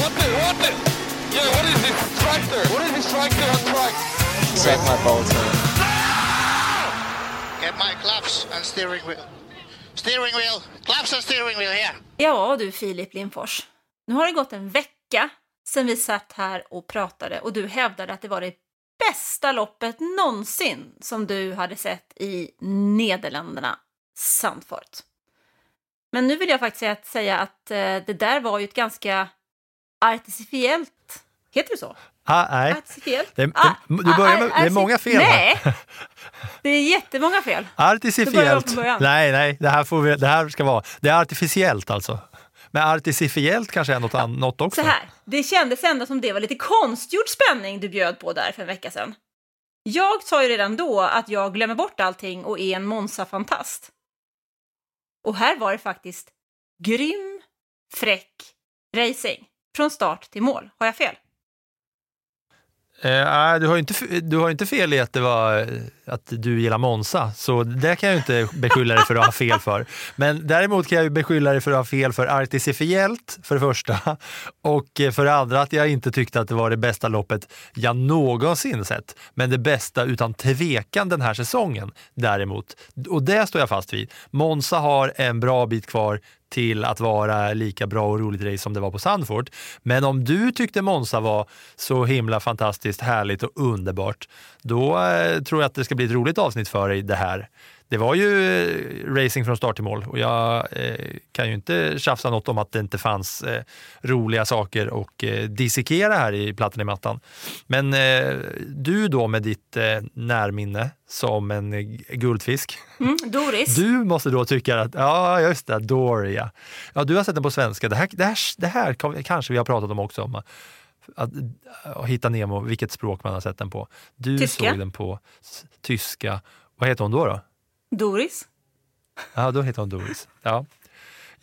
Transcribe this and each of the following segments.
What the, what the? Yeah, what is this tractor? What is this tractor on track? Suck my balls, man. Get my claps and steering wheel. Steering wheel. Claps and steering wheel here. Ja du Filip Lindfors, nu har det gått en vecka sedan vi satt här och pratade och du hävdade att det var det bästa loppet någonsin som du hade sett i Nederländerna, Sandfort. Men nu vill jag faktiskt säga att eh, det där var ju ett ganska artificiellt, heter det så? Ah, nej, Artificiellt? det, det, Ah, du börjar med, ah, det är många fel här. Nej, det är jättemånga fel. Artificiellt. Nej, nej, det här, får vi, det här ska vara. Det är artificiellt alltså. Men artificiellt kanske är något, an, något också. Så här, det kändes ändå som det var lite konstgjord spänning du bjöd på där för en vecka sedan. Jag sa ju redan då att jag glömmer bort allting och är en Monza-fantast. Och här var det faktiskt grym, fräck racing. Från start till mål. Har jag fel? Eh, du har ju inte, du har ju inte fel i att, det var, eh, att du gillar Monza, så det kan jag ju inte beskylla dig för att ha fel för. Men däremot kan jag ju beskylla dig för att ha fel för artificiellt, för det första, och eh, för det andra att jag inte tyckte att det var det bästa loppet jag någonsin sett. Men det bästa utan tvekan den här säsongen däremot. Och det står jag fast vid. Monza har en bra bit kvar till att vara lika bra och roligt race som det var på Sandfort. Men om du tyckte Monza var så himla fantastiskt härligt och underbart, då eh, tror jag att det ska bli ett roligt avsnitt för dig det här. Det var ju eh, racing från start till mål och jag eh, kan ju inte tjafsa något om att det inte fanns eh, roliga saker och eh, dissekera här i plattan i mattan. Men du då med ditt närminne som en guldfisk, Mm, Doris? du måste då tycka att, ja just det, Doria. Ja, du har sett den på svenska. Det här, det här, det här kan- kanske vi har pratat om också, om att, att hitta Nemo, vilket språk man har sett den på. Du Tyska. såg den på tyska. Vad heter hon då? då? Doris? Ja, då heter hon Doris. Ja.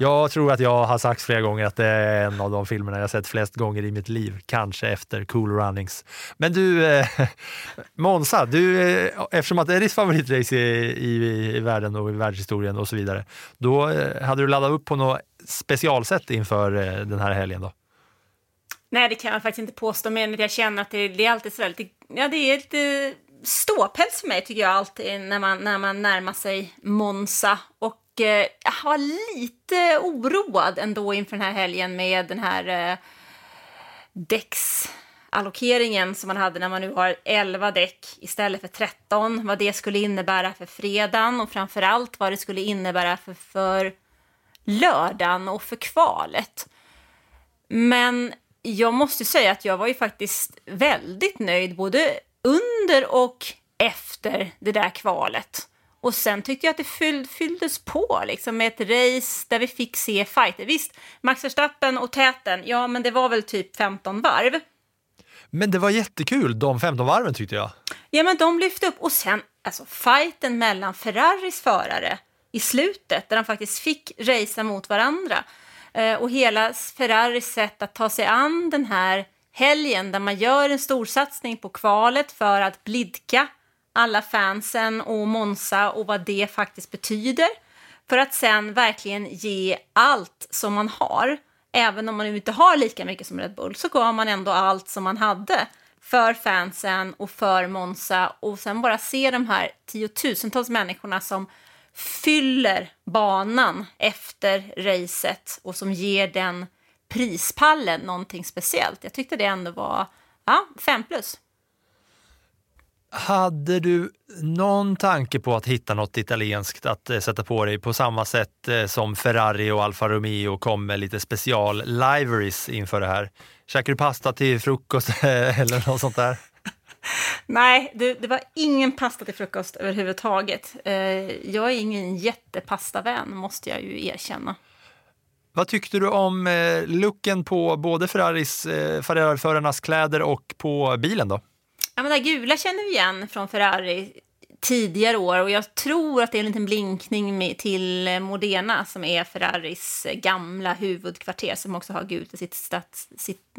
Jag tror att jag har sagt flera gånger att det är en av de filmerna jag sett flest gånger i mitt liv, kanske efter Cool Runnings. Men du, eh, Monza, du, eh, eftersom att det är ditt favoritrace i, i, i världen och i världshistorien och så vidare, då eh, hade du laddat upp på något specialsätt inför eh, den här helgen då? Nej, det kan jag faktiskt inte påstå, men jag känner att det, det är alltid sådär lite, ja det är lite ståpäls för mig tycker jag alltid när man, när man närmar sig Monza. Och eh, jag var lite oroad ändå inför den här helgen med den här eh, däcksallokeringen som man hade när man nu har 11 däck istället för 13. Vad det skulle innebära för fredagen och framförallt vad det skulle innebära för, för lördagen och för kvalet. Men jag måste säga att jag var ju faktiskt väldigt nöjd både under och efter det där kvalet. Och sen tyckte jag att det fyll, fylldes på liksom med ett race där vi fick se fighter. Visst, Max Verstappen och täten, ja men det var väl typ 15 varv. Men det var jättekul, de 15 varven tyckte jag. Ja, men de lyfte upp och sen alltså fighten mellan Ferraris förare i slutet där de faktiskt fick racea mot varandra. Eh, och hela Ferraris sätt att ta sig an den här helgen där man gör en storsatsning på kvalet för att blidka alla fansen och Monza och vad det faktiskt betyder. För att sen verkligen ge allt som man har. Även om man inte har lika mycket som Red Bull så gav man ändå allt som man hade för fansen och för Monza och sen bara se de här tiotusentals människorna som fyller banan efter racet och som ger den prispallen någonting speciellt. Jag tyckte det ändå var ja, fem plus. Hade du någon tanke på att hitta något italienskt att eh, sätta på dig på samma sätt eh, som Ferrari och Alfa Romeo kom med lite special liveries inför det här? Käkade du pasta till frukost eller något sånt där? Nej, det, det var ingen pasta till frukost överhuvudtaget. Eh, jag är ingen jättepastavän, måste jag ju erkänna. Vad tyckte du om eh, looken på både Ferraris, eh, Ferrari-förarnas kläder och på bilen då? Ja, men det gula känner vi igen från Ferrari tidigare år och jag tror att det är en liten blinkning med, till Modena som är Ferraris gamla huvudkvarter som också har gult i sitt, stats, sitt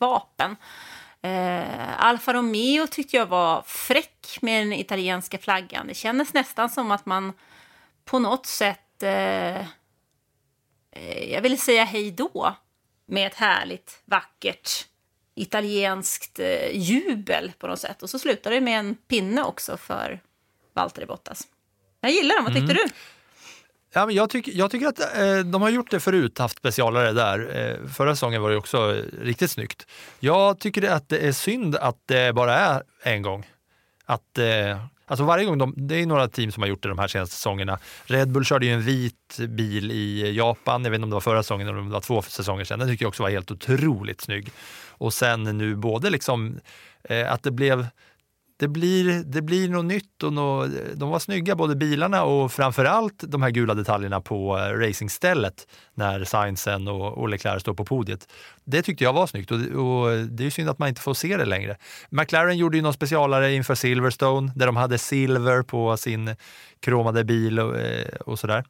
vapen. Eh, Alfa Romeo tyckte jag var fräck med den italienska flaggan. Det kändes nästan som att man på något sätt, eh, jag vill säga hej då, med ett härligt, vackert italienskt eh, jubel på något sätt. Och så slutade det med en pinne också för Valtteri Bottas. Jag gillar dem, vad tyckte mm. du? Ja, men jag, tyck, jag tycker att eh, de har gjort det förut, haft specialare där. Eh, förra säsongen var det också eh, riktigt snyggt. Jag tycker att det är synd att det bara är en gång. Att, eh, alltså varje gång de, det är några team som har gjort det de här senaste säsongerna. Red Bull körde ju en vit bil i Japan, jag vet inte om det var förra säsongen eller om det var två säsonger sedan. Den tycker jag också var helt otroligt snygg. Och sen nu både liksom eh, att det blev det blir, det blir något nytt och något, de var snygga både bilarna och framförallt de här gula detaljerna på eh, racingstället när Sainzen och, och Leclerc står på podiet. Det tyckte jag var snyggt och, och det är synd att man inte får se det längre. McLaren gjorde ju någon specialare inför Silverstone där de hade silver på sin kromade bil och, eh, och sådär.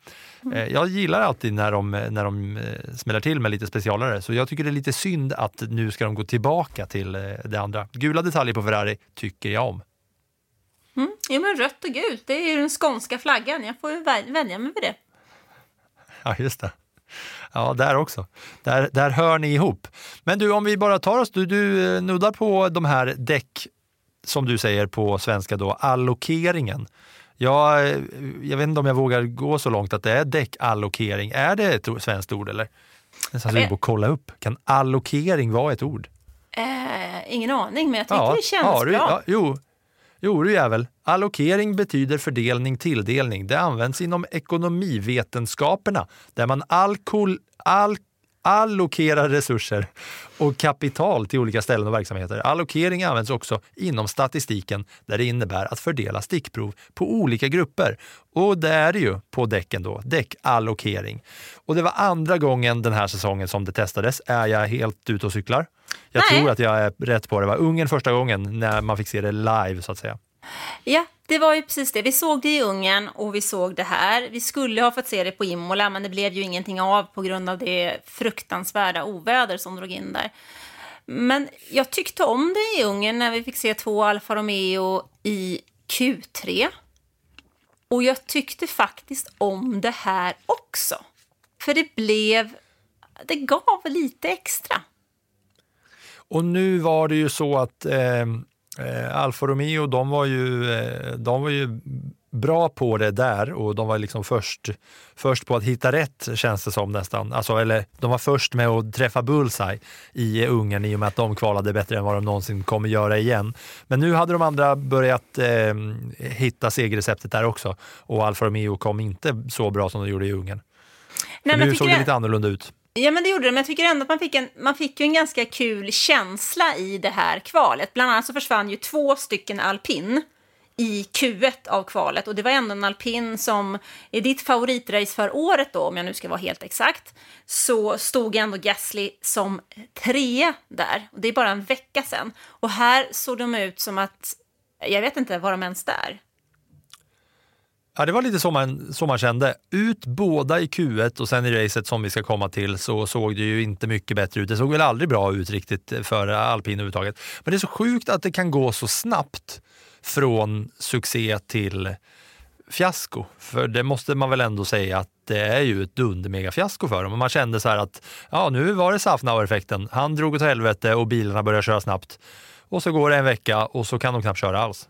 Mm. Jag gillar alltid när de, när de smäller till med lite specialare så jag tycker det är lite synd att nu ska de gå tillbaka till det andra. Gula detaljer på Ferrari tycker jag om. Mm. Ja, men rött och gult, det är ju den skånska flaggan. Jag får ju vänja mig vid det. Ja, just det. Ja, där också. Där, där hör ni ihop. Men du, om vi bara tar oss, du, du eh, nuddar på de här däck, som du säger på svenska då, allokeringen. Ja, eh, jag vet inte om jag vågar gå så långt att det är däckallokering. Är det ett svenskt ord eller? Nästan sugen på att kolla upp. Kan allokering vara ett ord? Eh, ingen aning, men jag tycker ja, det känns ja, bra. Ja, jo, Jo du jävel, allokering betyder fördelning, tilldelning. Det används inom ekonomivetenskaperna där man alkol, al, allokerar resurser och kapital till olika ställen och verksamheter. Allokering används också inom statistiken där det innebär att fördela stickprov på olika grupper. Och det är det ju på däcken då, däckallokering. Och det var andra gången den här säsongen som det testades. Är jag helt ute och cyklar? Jag Nej. tror att jag är rätt på det. Det var Ungern första gången när man fick se det live så att säga. Ja, det var ju precis det. Vi såg det i Ungern och vi såg det här. Vi skulle ha fått se det på Imola, men det blev ju ingenting av på grund av det fruktansvärda oväder som drog in där. Men jag tyckte om det i Ungern när vi fick se två Alfa Romeo i Q3. Och jag tyckte faktiskt om det här också. För det blev... Det gav lite extra. Och nu var det ju så att eh, eh, Alfa Romeo, de var, ju, eh, de var ju bra på det där och de var liksom först, först på att hitta rätt känns det som nästan. Alltså, eller de var först med att träffa bullseye i Ungern i och med att de kvalade bättre än vad de någonsin kommer göra igen. Men nu hade de andra börjat eh, hitta segerreceptet där också och Alfa Romeo kom inte så bra som de gjorde i Ungern. Nej, nu såg det jag... lite annorlunda ut. Ja, men det gjorde det. Men jag tycker ändå att man fick, en, man fick ju en ganska kul känsla i det här kvalet. Bland annat så försvann ju två stycken alpin i Q1 av kvalet och det var ändå en alpin som i ditt favoritrace för året då, om jag nu ska vara helt exakt, så stod ändå Gasly som trea där. Och det är bara en vecka sedan. Och här såg de ut som att, jag vet inte, var de ens där? Ja, det var lite så man, så man kände. Ut båda i Q1 och sen i racet som vi ska komma till så såg det ju inte mycket bättre ut. Det såg väl aldrig bra ut riktigt för alpin överhuvudtaget. Men det är så sjukt att det kan gå så snabbt från succé till fiasko. För det måste man väl ändå säga att det är ju ett dundermegafiasko för dem. Och man kände så här att ja, nu var det Safnauer-effekten. Han drog åt helvete och bilarna började köra snabbt. Och så går det en vecka och så kan de knappt köra alls.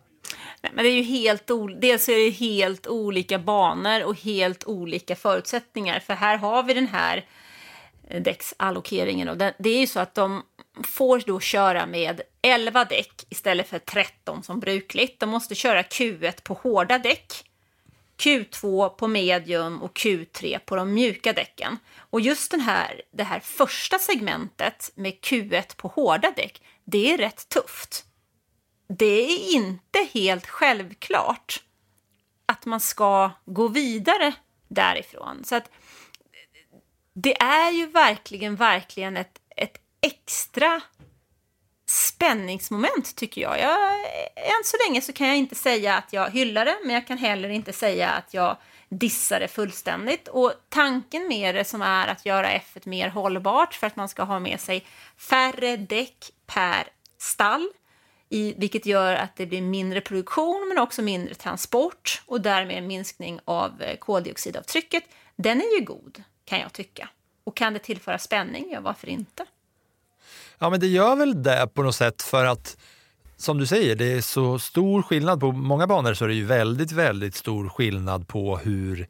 Nej, men det är ju helt dels är det helt olika banor och helt olika förutsättningar. För här har vi den här eh, däcksallokeringen. Det är ju så att de får då köra med 11 däck istället för 13 som brukligt. De måste köra Q1 på hårda däck, Q2 på medium och Q3 på de mjuka däcken. Och just den här, det här första segmentet med Q1 på hårda däck, det är rätt tufft det är inte helt självklart att man ska gå vidare därifrån. Så att det är ju verkligen, verkligen ett, ett extra spänningsmoment tycker jag. jag. Än så länge så kan jag inte säga att jag hyllar det, men jag kan heller inte säga att jag dissar det fullständigt. Och tanken med det som är att göra F1 mer hållbart för att man ska ha med sig färre däck per stall, i, vilket gör att det blir mindre produktion men också mindre transport och därmed minskning av eh, koldioxidavtrycket. Den är ju god, kan jag tycka. Och kan det tillföra spänning? Ja, varför inte? Ja, men det gör väl det på något sätt för att som du säger, det är så stor skillnad. På många banor så är det ju väldigt, väldigt stor skillnad på hur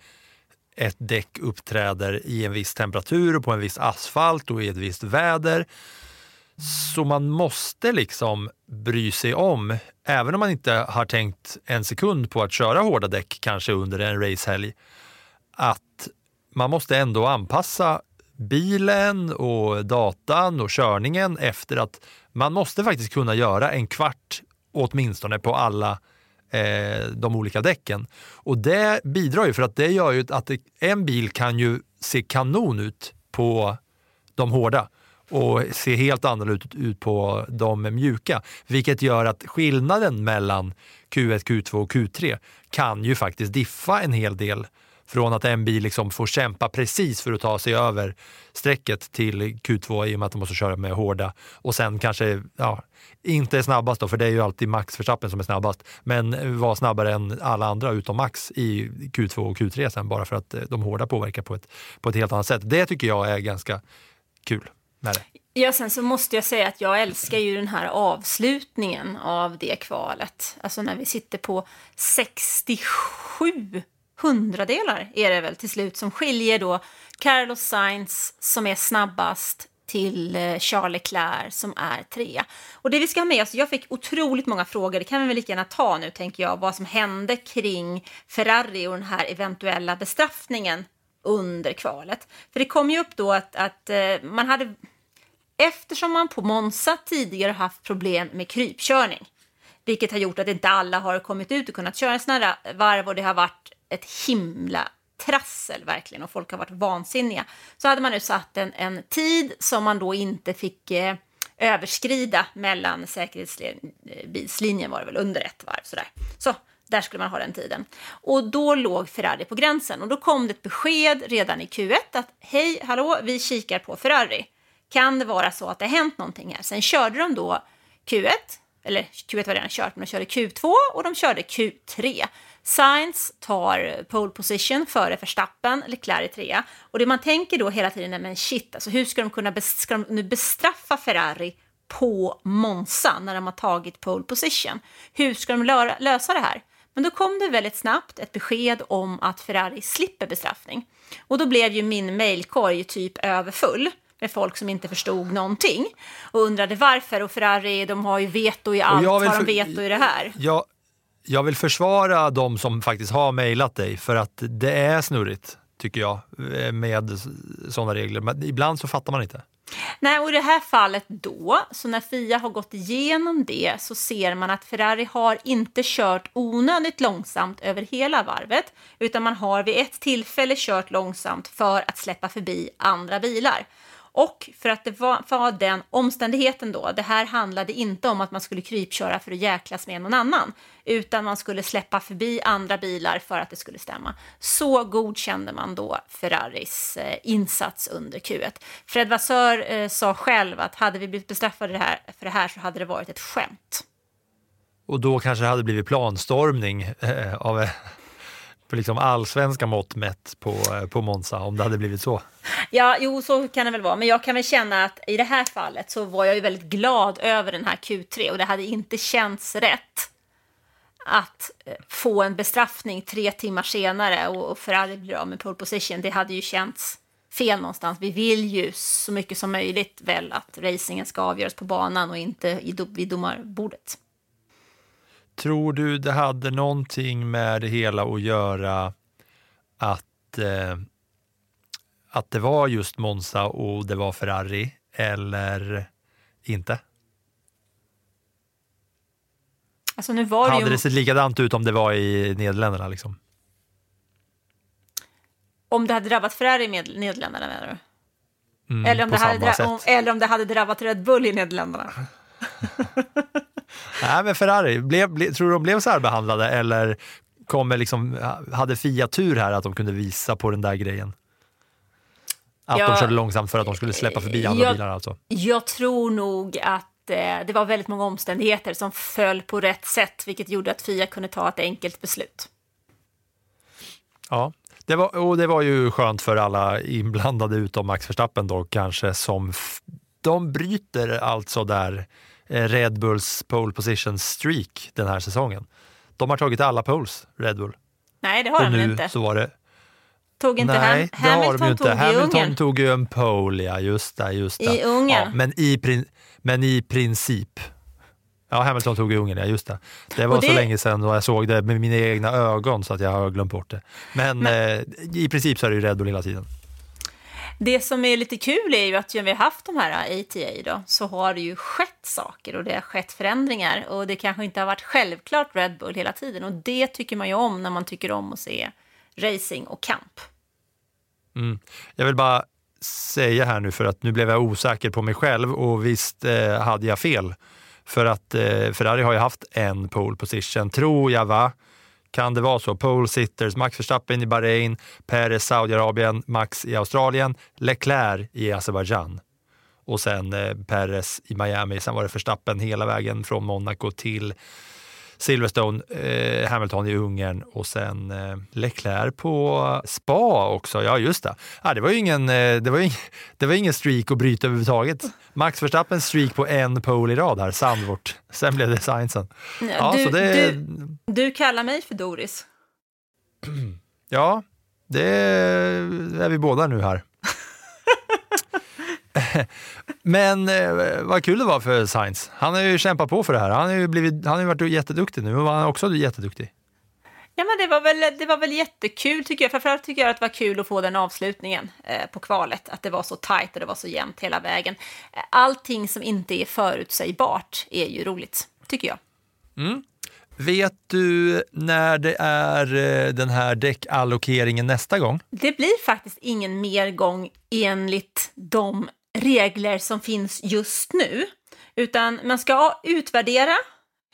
ett däck uppträder i en viss temperatur och på en viss asfalt och i ett visst väder. Så man måste liksom bry sig om, även om man inte har tänkt en sekund på att köra hårda däck kanske under en racehelg, att man måste ändå anpassa bilen och datan och körningen efter att man måste faktiskt kunna göra en kvart åtminstone på alla eh, de olika däcken. Och det bidrar ju för att det gör ju att det, en bil kan ju se kanon ut på de hårda och ser helt annorlunda ut på de mjuka. Vilket gör att skillnaden mellan Q1, Q2 och Q3 kan ju faktiskt diffa en hel del från att en bil liksom får kämpa precis för att ta sig över strecket till Q2 i och med att de måste köra med hårda och sen kanske, ja, inte är snabbast då, för det är ju alltid Max Verstappen som är snabbast, men vara snabbare än alla andra utom Max i Q2 och Q3 sen bara för att de hårda påverkar på ett, på ett helt annat sätt. Det tycker jag är ganska kul med det. Ja, sen så måste jag säga att jag älskar ju den här avslutningen av det kvalet. Alltså när vi sitter på 67 hundradelar är det väl till slut som skiljer då Carlos Sainz som är snabbast till eh, Charles Leclerc som är trea. Och det vi ska ha med oss, jag fick otroligt många frågor, det kan vi väl lika gärna ta nu tänker jag, vad som hände kring Ferrari och den här eventuella bestraffningen under kvalet. För det kom ju upp då att, att eh, man hade, eftersom man på Monza tidigare haft problem med krypkörning, vilket har gjort att inte alla har kommit ut och kunnat köra sådana varv och det har varit ett himla trassel verkligen och folk har varit vansinniga. Så hade man nu satt en, en tid som man då inte fick eh, överskrida mellan säkerhetsbilslinjen eh, var det väl under ett varv sådär. Så där skulle man ha den tiden. Och då låg Ferrari på gränsen och då kom det ett besked redan i Q1 att hej, hallå, vi kikar på Ferrari. Kan det vara så att det har hänt någonting här? Sen körde de då Q1, eller Q1 var redan kört, men de körde Q2 och de körde Q3. Sainz tar pole position före Verstappen, Leclerc i trea. Och det man tänker då hela tiden är, men shit, alltså hur ska de kunna ska de nu bestraffa Ferrari på Monza när de har tagit pole position? Hur ska de lösa det här? Men då kom det väldigt snabbt ett besked om att Ferrari slipper bestraffning. Och då blev ju min mailkorg typ överfull med folk som inte förstod någonting och undrade varför. Och Ferrari, de har ju veto i allt, har de veto i det här? Jag, jag vill försvara de som faktiskt har mejlat dig för att det är snurrigt, tycker jag, med sådana regler. Men ibland så fattar man inte. Nej, och i det här fallet då, så när Fia har gått igenom det så ser man att Ferrari har inte kört onödigt långsamt över hela varvet, utan man har vid ett tillfälle kört långsamt för att släppa förbi andra bilar. Och för att det var, var den omständigheten då, det här handlade inte om att man skulle krypköra för att jäklas med någon annan, utan man skulle släppa förbi andra bilar för att det skulle stämma. Så godkände man då Ferraris eh, insats under Q1. Fred Vassör eh, sa själv att hade vi blivit bestraffade det här, för det här så hade det varit ett skämt. Och då kanske det hade blivit planstormning eh, av eh, på liksom allsvenska mått mätt på, eh, på Monza, om det hade blivit så. Ja, jo, så kan det väl vara. Men jag kan väl känna att i det här fallet så var jag ju väldigt glad över den här Q3 och det hade inte känts rätt att eh, få en bestraffning tre timmar senare och Ferrari blir av med pole position. Det hade ju känts fel någonstans. Vi vill ju så mycket som möjligt väl att racingen ska avgöras på banan och inte vid domarbordet. Tror du det hade någonting med det hela att göra att, eh, att det var just Monza och det var Ferrari eller inte? Alltså nu var det hade ju... det sett likadant ut om det var i Nederländerna? Liksom? Om det hade drabbat Ferrari i Nederländerna menar du? eller, om det hade om, eller om det hade drabbat Red Bull i Nederländerna. Nej, men Ferrari, blev, ble, tror du de blev särbehandlade eller kommer liksom, hade Fia tur här att de kunde visa på den där grejen? Att Ja, de körde långsamt för att de skulle släppa förbi andra jag- bilar alltså? Jag tror nog att eh, det var väldigt många omständigheter som föll på rätt sätt, vilket gjorde att Fia kunde ta ett enkelt beslut. Ja, det var, och det var ju skönt för alla inblandade utom Max Verstappen då kanske som de bryter alltså där eh, Red Bulls pole position streak den här säsongen. De har tagit alla poles, Red Bull. Nej, det har och de nu inte. så var det... Tog inte Nej, Ham- det Hamilton tog Hamilton Ungern. tog ju en pole, ja just det. Just det. I Ungern. Ja, men, i men i princip. Ja, Hamilton tog i Ungern, ja just det. Det var Och så det- länge sedan och jag såg det med mina egna ögon så att jag har glömt bort det. Men, eh, i princip så är det ju Red Bull hela tiden. Det som är lite kul är ju att när vi har haft de här ATA då, så har det ju skett saker och det har skett förändringar och det kanske inte har varit självklart Red Bull hela tiden och det tycker man ju om när man tycker om att se racing och kamp. Mm. Jag vill bara säga här nu för att nu blev jag osäker på mig själv och visst eh, hade jag fel. För att eh, Ferrari har ju haft en pole position, tror jag va? Kan det vara så? Pole sitters, Max Verstappen i Bahrain, Perez Saudiarabien, Max i Australien, Leclerc i Azerbaijan och sen eh, Perez i Miami. Sen var det Verstappen hela vägen från Monaco till Silverstone, eh, Hamilton i Ungern och sen eh, Leclerc på Spa också. Ja, just det. Ah, det var ingen, eh, det var ing, det var ingen streak att bryta överhuvudtaget. Max Verstappen streak på en pole i rad här, Sandvort. Sen blev det Sainzen. Ja, du, det, du, du kallar mig för Doris. ja, det är vi båda nu här. Men eh, vad kul det var för Sainz. Han har ju kämpat på för det här. Han har ju, blivit, han har ju varit jätteduktig nu och han är också jätteduktig. Ja, men det var väl, det var väl jättekul tycker jag. Framförallt tycker jag att det var kul att få den avslutningen eh, på kvalet. Att det var så tajt och det var så jämnt hela vägen. Eh, Allting som inte är förutsägbart är ju roligt, tycker jag. Vet du när det är eh, den här däckallokeringen nästa gång? Det blir faktiskt ingen mer gång enligt de regler som finns just nu, utan man ska utvärdera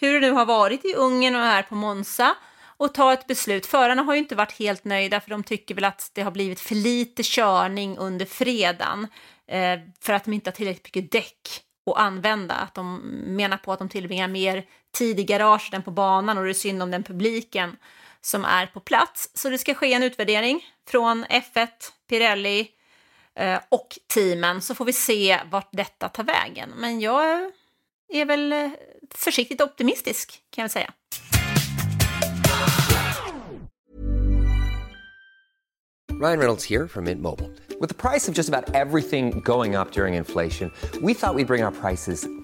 hur det nu har varit i Ungern och här på Monza och ta ett beslut. Förarna har ju inte varit helt nöjda för de tycker väl att det har blivit för lite körning under fredagen eh, för att de inte har tillräckligt mycket däck att använda. Att de menar på att de tillbringar mer tid i garaget än på banan och det är synd om den publiken som är på plats. Så det ska ske en utvärdering från F1, Pirelli eh, och teamen så får vi se vart detta tar vägen. Men jag är väl eh, försiktigt optimistisk kan jag säga. Ryan Reynolds här från Mint Mobile. Med priset på nästan allt som går upp under inflationen, trodde vi att vi skulle bring våra priser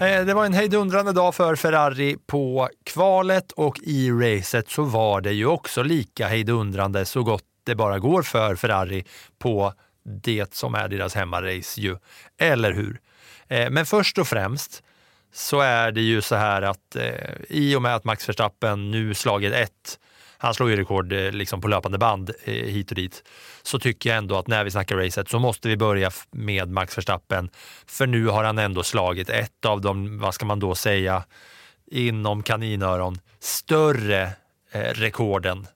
Eh, det var en hejdundrande dag för Ferrari på kvalet och i racet så var det ju också lika hejdundrande så gott det bara går för Ferrari på det som är deras hemmarace ju. Eller hur? Eh, men först och främst så är det ju så här att eh, i och med att Max Verstappen nu slagit ett, han slår ju rekord eh, liksom på löpande band eh, hit och dit, så tycker jag ändå att när vi snackar racet så måste vi börja med Max Verstappen. För nu har han ändå slagit ett av de, vad ska man då säga, inom kaninöron, större eh, rekorden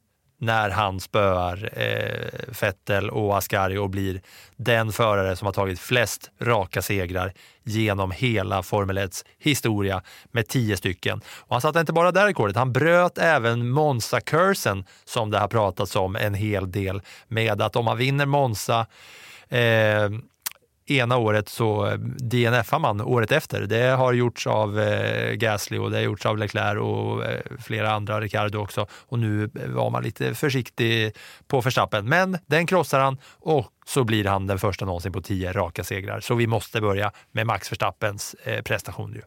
när han spöar eh, Vettel och Ascari och blir den förare som har tagit flest raka segrar genom hela Formel 1 historia med tio stycken. Och han satte inte bara det rekordet, han bröt även Monza-cursen som det har pratats om en hel del med att om man vinner Monza eh, ena året så eh, DNFar man året efter. Det har gjorts av eh, Gasly och det har gjorts av Leclerc och eh, flera andra, Ricardo också. Och nu eh, var man lite försiktig på Verstappen. Men den krossar han och så blir han den första någonsin på tio raka segrar. Så vi måste börja med Max Verstappens eh, prestation. Ju.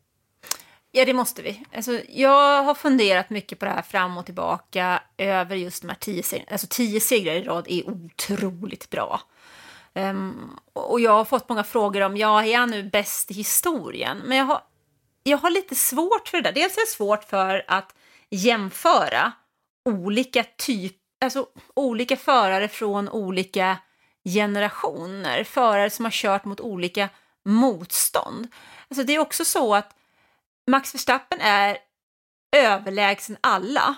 Ja, det måste vi. Alltså, jag har funderat mycket på det här fram och tillbaka över just de här tio segrarna. Alltså tio segrar i rad är otroligt bra. Um, och jag har fått många frågor om, ja, är han nu bäst i historien? Men jag har, jag har lite svårt för det där. Dels är det svårt för att jämföra olika typ, alltså olika förare från olika generationer. Förare som har kört mot olika motstånd. Alltså det är också så att Max Verstappen är överlägsen alla.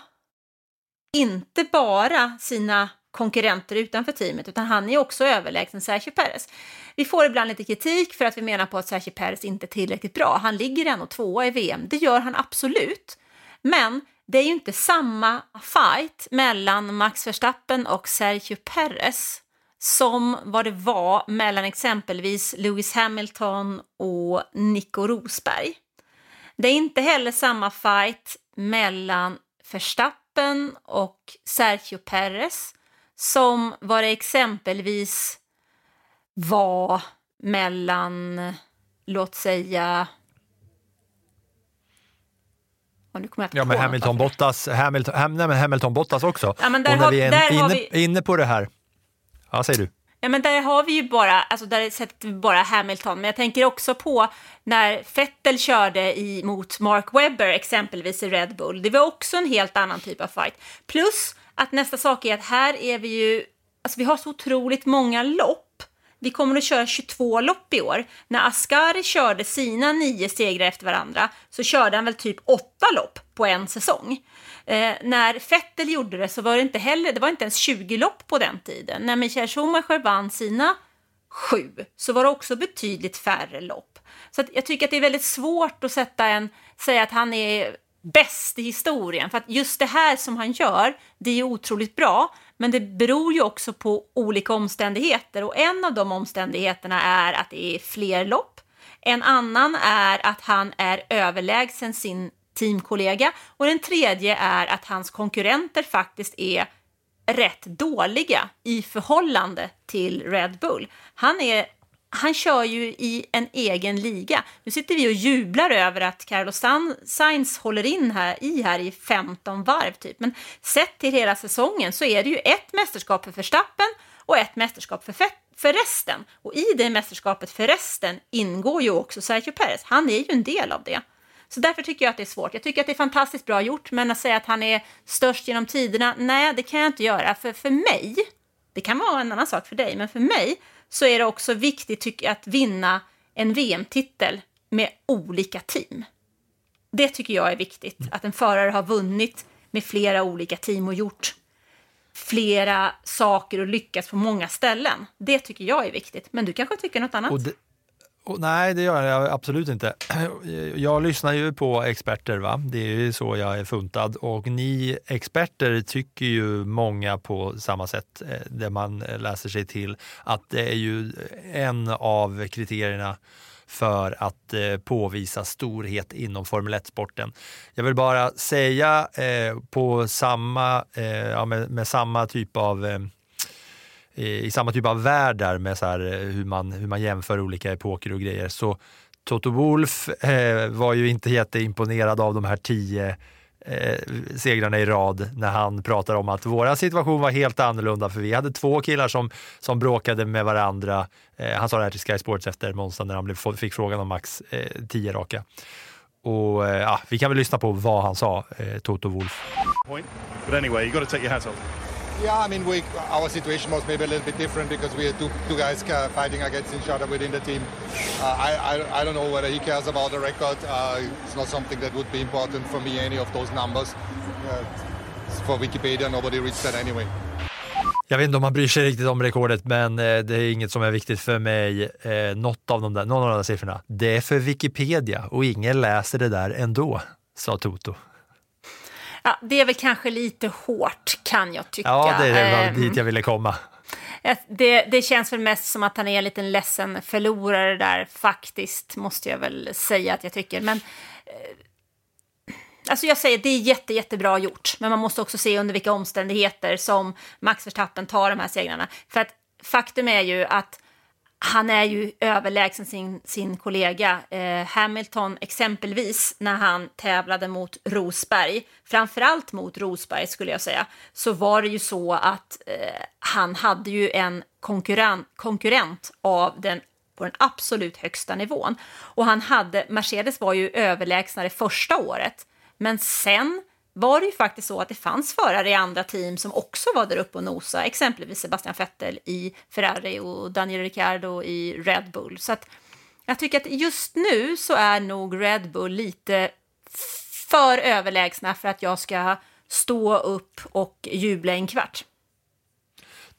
Inte bara sina konkurrenter utanför teamet, utan han är också överlägsen Sergio Perez. Vi får ibland lite kritik för att vi menar på att Sergio Perez inte är tillräckligt bra. Han ligger ändå tvåa i VM, det gör han absolut. Men det är ju inte samma fight mellan Max Verstappen och Sergio Perez som vad det var mellan exempelvis Lewis Hamilton och Nico Rosberg. Det är inte heller samma fight mellan Verstappen och Sergio Perez som vad det exempelvis var mellan, låt säga... ja, men Hamilton Bottas, Hamilton, Ham, nej, men Hamilton Bottas också. Ja, men där och när har, vi är inne, vi... inne på det här. Ja, säger du. Ja, men där har vi ju bara, alltså där sätter vi bara Hamilton, men jag tänker också på när Vettel körde i, mot Mark Webber exempelvis i Red Bull. Det var också en helt annan typ av fight. Plus att nästa sak är att här är vi ju, alltså vi har så otroligt många lopp. Vi kommer att köra 22 lopp i år. När Ascari körde sina nio segrar efter varandra så körde han väl typ åtta lopp på en säsong. Eh, när Vettel gjorde det så var det inte heller, det var inte ens 20 lopp på den tiden. När Michael Schumacher vann sina sju så var det också betydligt färre lopp. Så jag tycker att det är väldigt svårt att sätta en, säga att han är bäst i historien. För att just det här som han gör, det är ju otroligt bra, men det beror ju också på olika omständigheter och en av de omständigheterna är att det är fler lopp. En annan är att han är överlägsen sin teamkollega och den tredje är att hans konkurrenter faktiskt är rätt dåliga i förhållande till Red Bull. Han är han kör ju i en egen liga. Nu sitter vi och jublar över att Carlos Sainz håller in här i här i 15 varv typ. Men sett till hela säsongen så är det ju ett mästerskap för Verstappen och ett mästerskap för, för resten. Och i det mästerskapet för resten ingår ju också Sergio Perez. Han är ju en del av det. Så därför tycker jag att det är svårt. Jag tycker att det är fantastiskt bra gjort, men att säga att han är störst genom tiderna, nej, det kan jag inte göra. För, för mig, det kan vara en annan sak för dig, men för mig så är det också viktigt tycker jag, att vinna en VM-titel med olika team. Det tycker jag är viktigt, att en förare har vunnit med flera olika team och gjort flera saker och lyckats på många ställen. Det tycker jag är viktigt, men du kanske tycker något annat? Och det, och nej, det gör jag absolut inte. Jag lyssnar ju på experter, va? det är ju så jag är funtad. Och ni experter tycker ju många på samma sätt, eh, det man läser sig till, att det är ju en av kriterierna för att eh, påvisa storhet inom Formel 1-sporten. Jag vill bara säga eh, på samma, eh, ja, med, med, samma typ av eh, i samma typ av värld där med så här, eh, hur, man, hur man jämför olika epoker och grejer. Så Toto Wolf eh, var ju inte jätteimponerad av de här tio eh, segrarna i rad när han pratar om att vår situation var helt annorlunda för vi hade två killar som, som bråkade med varandra. Eh, han sa det här till Sky Sports efter Monza när han blev, fick frågan om max eh, tio raka. Och eh, vi kan väl lyssna på vad han sa, eh, Toto Wolf. Point. But anyway, you got to take your hat off. Yeah, I mean, we, our situation was maybe a little bit different because we had two, two guys uh, fighting against each other within the team. Uh, I, I, I, don't know whether he cares about the record. Uh, it's not something that would be important for me, any of those numbers. Uh, for Wikipedia, nobody reads that anyway. Jag vet inte om man bryr sig riktigt om rekordet, men eh, det är inget som är viktigt för mig. Eh, något av de där, någon av de där siffrorna. Det är för Wikipedia och ingen läser det där ändå, sa Toto. Ja, det är väl kanske lite hårt kan jag tycka. Ja, det är eh, dit jag ville komma. Det, det känns väl mest som att han är en liten ledsen förlorare där, faktiskt, måste jag väl säga att jag tycker. Men eh, Alltså jag säger det är jätte, jättebra gjort, men man måste också se under vilka omständigheter som Max Verstappen tar de här segrarna. För att faktum är ju att han är ju överlägsen sin, sin kollega eh, Hamilton exempelvis när han tävlade mot Rosberg, framförallt mot Rosberg skulle jag säga, så var det ju så att eh, han hade ju en konkurrent, konkurrent av den på den absolut högsta nivån. Och han hade, Mercedes var ju överlägsna det första året, men sen var det ju faktiskt så att det fanns förare i andra team som också var där uppe och nosa, exempelvis Sebastian Vettel i Ferrari och Daniel Ricciardo i Red Bull. Så att jag tycker att just nu så är nog Red Bull lite för överlägsna för att jag ska stå upp och jubla en kvart.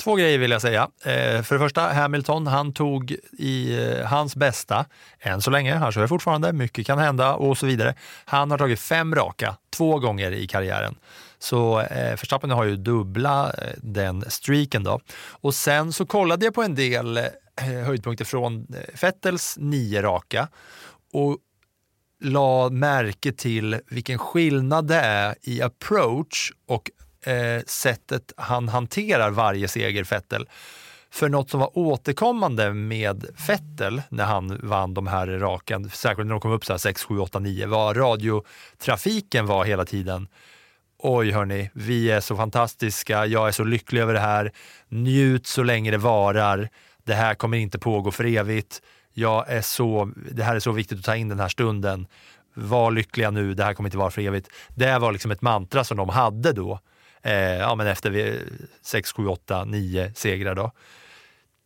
Två grejer vill jag säga. Eh, för det första, Hamilton, han tog i eh, hans bästa, än så länge, han kör fortfarande, mycket kan hända och så vidare. Han har tagit fem raka, två gånger i karriären. Så eh, Verstappen har ju dubbla eh, den streaken då. Och sen så kollade jag på en del eh, höjdpunkter från eh, Vettels nio raka och la märke till vilken skillnad det är i approach och eh, sättet han hanterar varje seger, Fettel. För något som var återkommande med Fettel när han vann de här raken, särskilt när de kom upp så här 6, 7, 8, 9, var radiotrafiken var hela tiden. Oj hörni, vi är så fantastiska, jag är så lycklig över det här, njut så länge det varar, det här kommer inte pågå för evigt, jag är så, det här är så viktigt att ta in den här stunden, var lyckliga nu, det här kommer inte vara för evigt. Det var liksom ett mantra som de hade då eh, ja, men efter 6, 7, 8, 9 segrar. Då.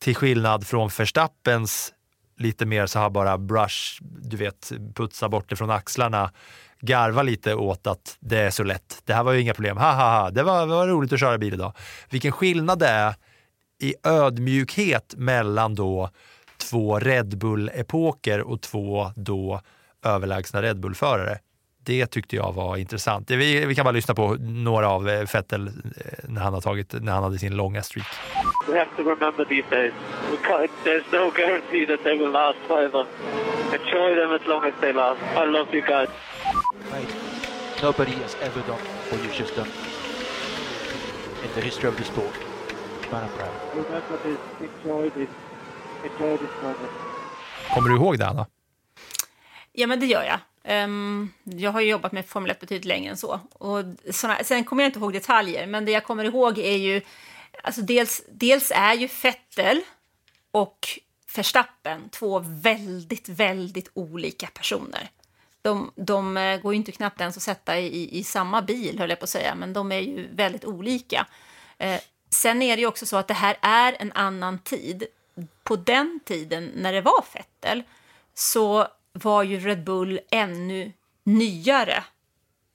Till skillnad från Verstappens lite mer så här bara brush, du vet, putsa bort det från axlarna, garva lite åt att det är så lätt. Det här var ju inga problem, ha ha ha, det var, det var roligt att köra bil idag. Vilken skillnad det är i ödmjukhet mellan då två Red Bull-epoker och två då överlägsna Red Bull-förare det tyckte jag var intressant. Vi, vi kan bara lyssna på några av Vettel eh, eh, när han, har tagit, när han hade sin långa streak. We have to remember these days, we can't, there's no guarantee that they will last forever. Enjoy them as long as they last. I love you guys. Mate, nobody has ever done what you've just done in the history of the sport. But I'm proud. Remember this, enjoy this, enjoy this moment. Kommer du ihåg det, Anna? Ja, men det gör jag. Um, jag har ju jobbat med Formel 1 betydligt längre än så. Och såna, sen kommer jag inte ihåg detaljer, men det jag kommer ihåg är ju... Alltså dels, dels är ju Fettel och Verstappen två väldigt, väldigt olika personer. De, de eh, går ju inte knappt ens att sätta i, i samma bil, höll jag på att säga, men de är ju väldigt olika. Eh, sen är det ju också så att det här är en annan tid. På den tiden, när det var Fettel, så var ju Red Bull ännu nyare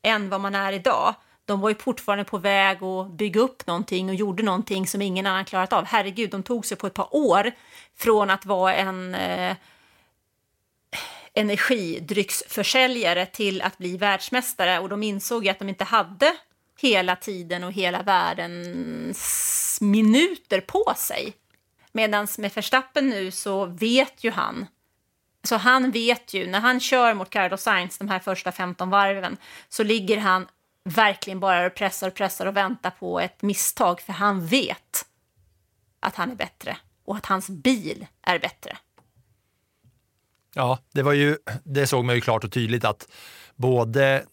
än vad man är idag. De var ju fortfarande på väg att bygga upp någonting och gjorde någonting som ingen annan klarat av. Herregud, de tog sig på ett par år från att vara en eh, energidrycksförsäljare till att bli världsmästare och de insåg ju att de inte hade hela tiden och hela världens minuter på sig. Medan med Verstappen nu så vet ju han så han vet ju, när han kör mot Carlos Sainz de här första 15 varven så ligger han verkligen bara och pressar och pressar och väntar på ett misstag för han vet att han är bättre och att hans bil är bättre. Ja, det, var ju, det såg man ju klart och tydligt att både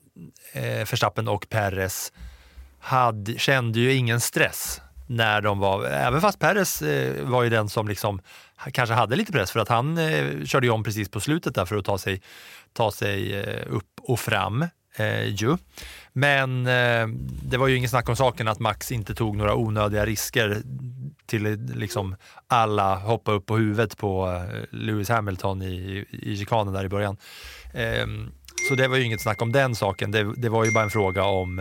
eh, Verstappen och Perez hade, kände ju ingen stress när de var, även fast Perez eh, var ju den som liksom kanske hade lite press för att han eh, körde ju om precis på slutet där för att ta sig, ta sig eh, upp och fram. Eh, ju. Men eh, det var ju ingen snack om saken att Max inte tog några onödiga risker till liksom alla hoppa upp på huvudet på eh, Lewis Hamilton i, i chikanen där i början. Ehm, så det var ju inget snack om den saken. Det, det var ju bara en fråga om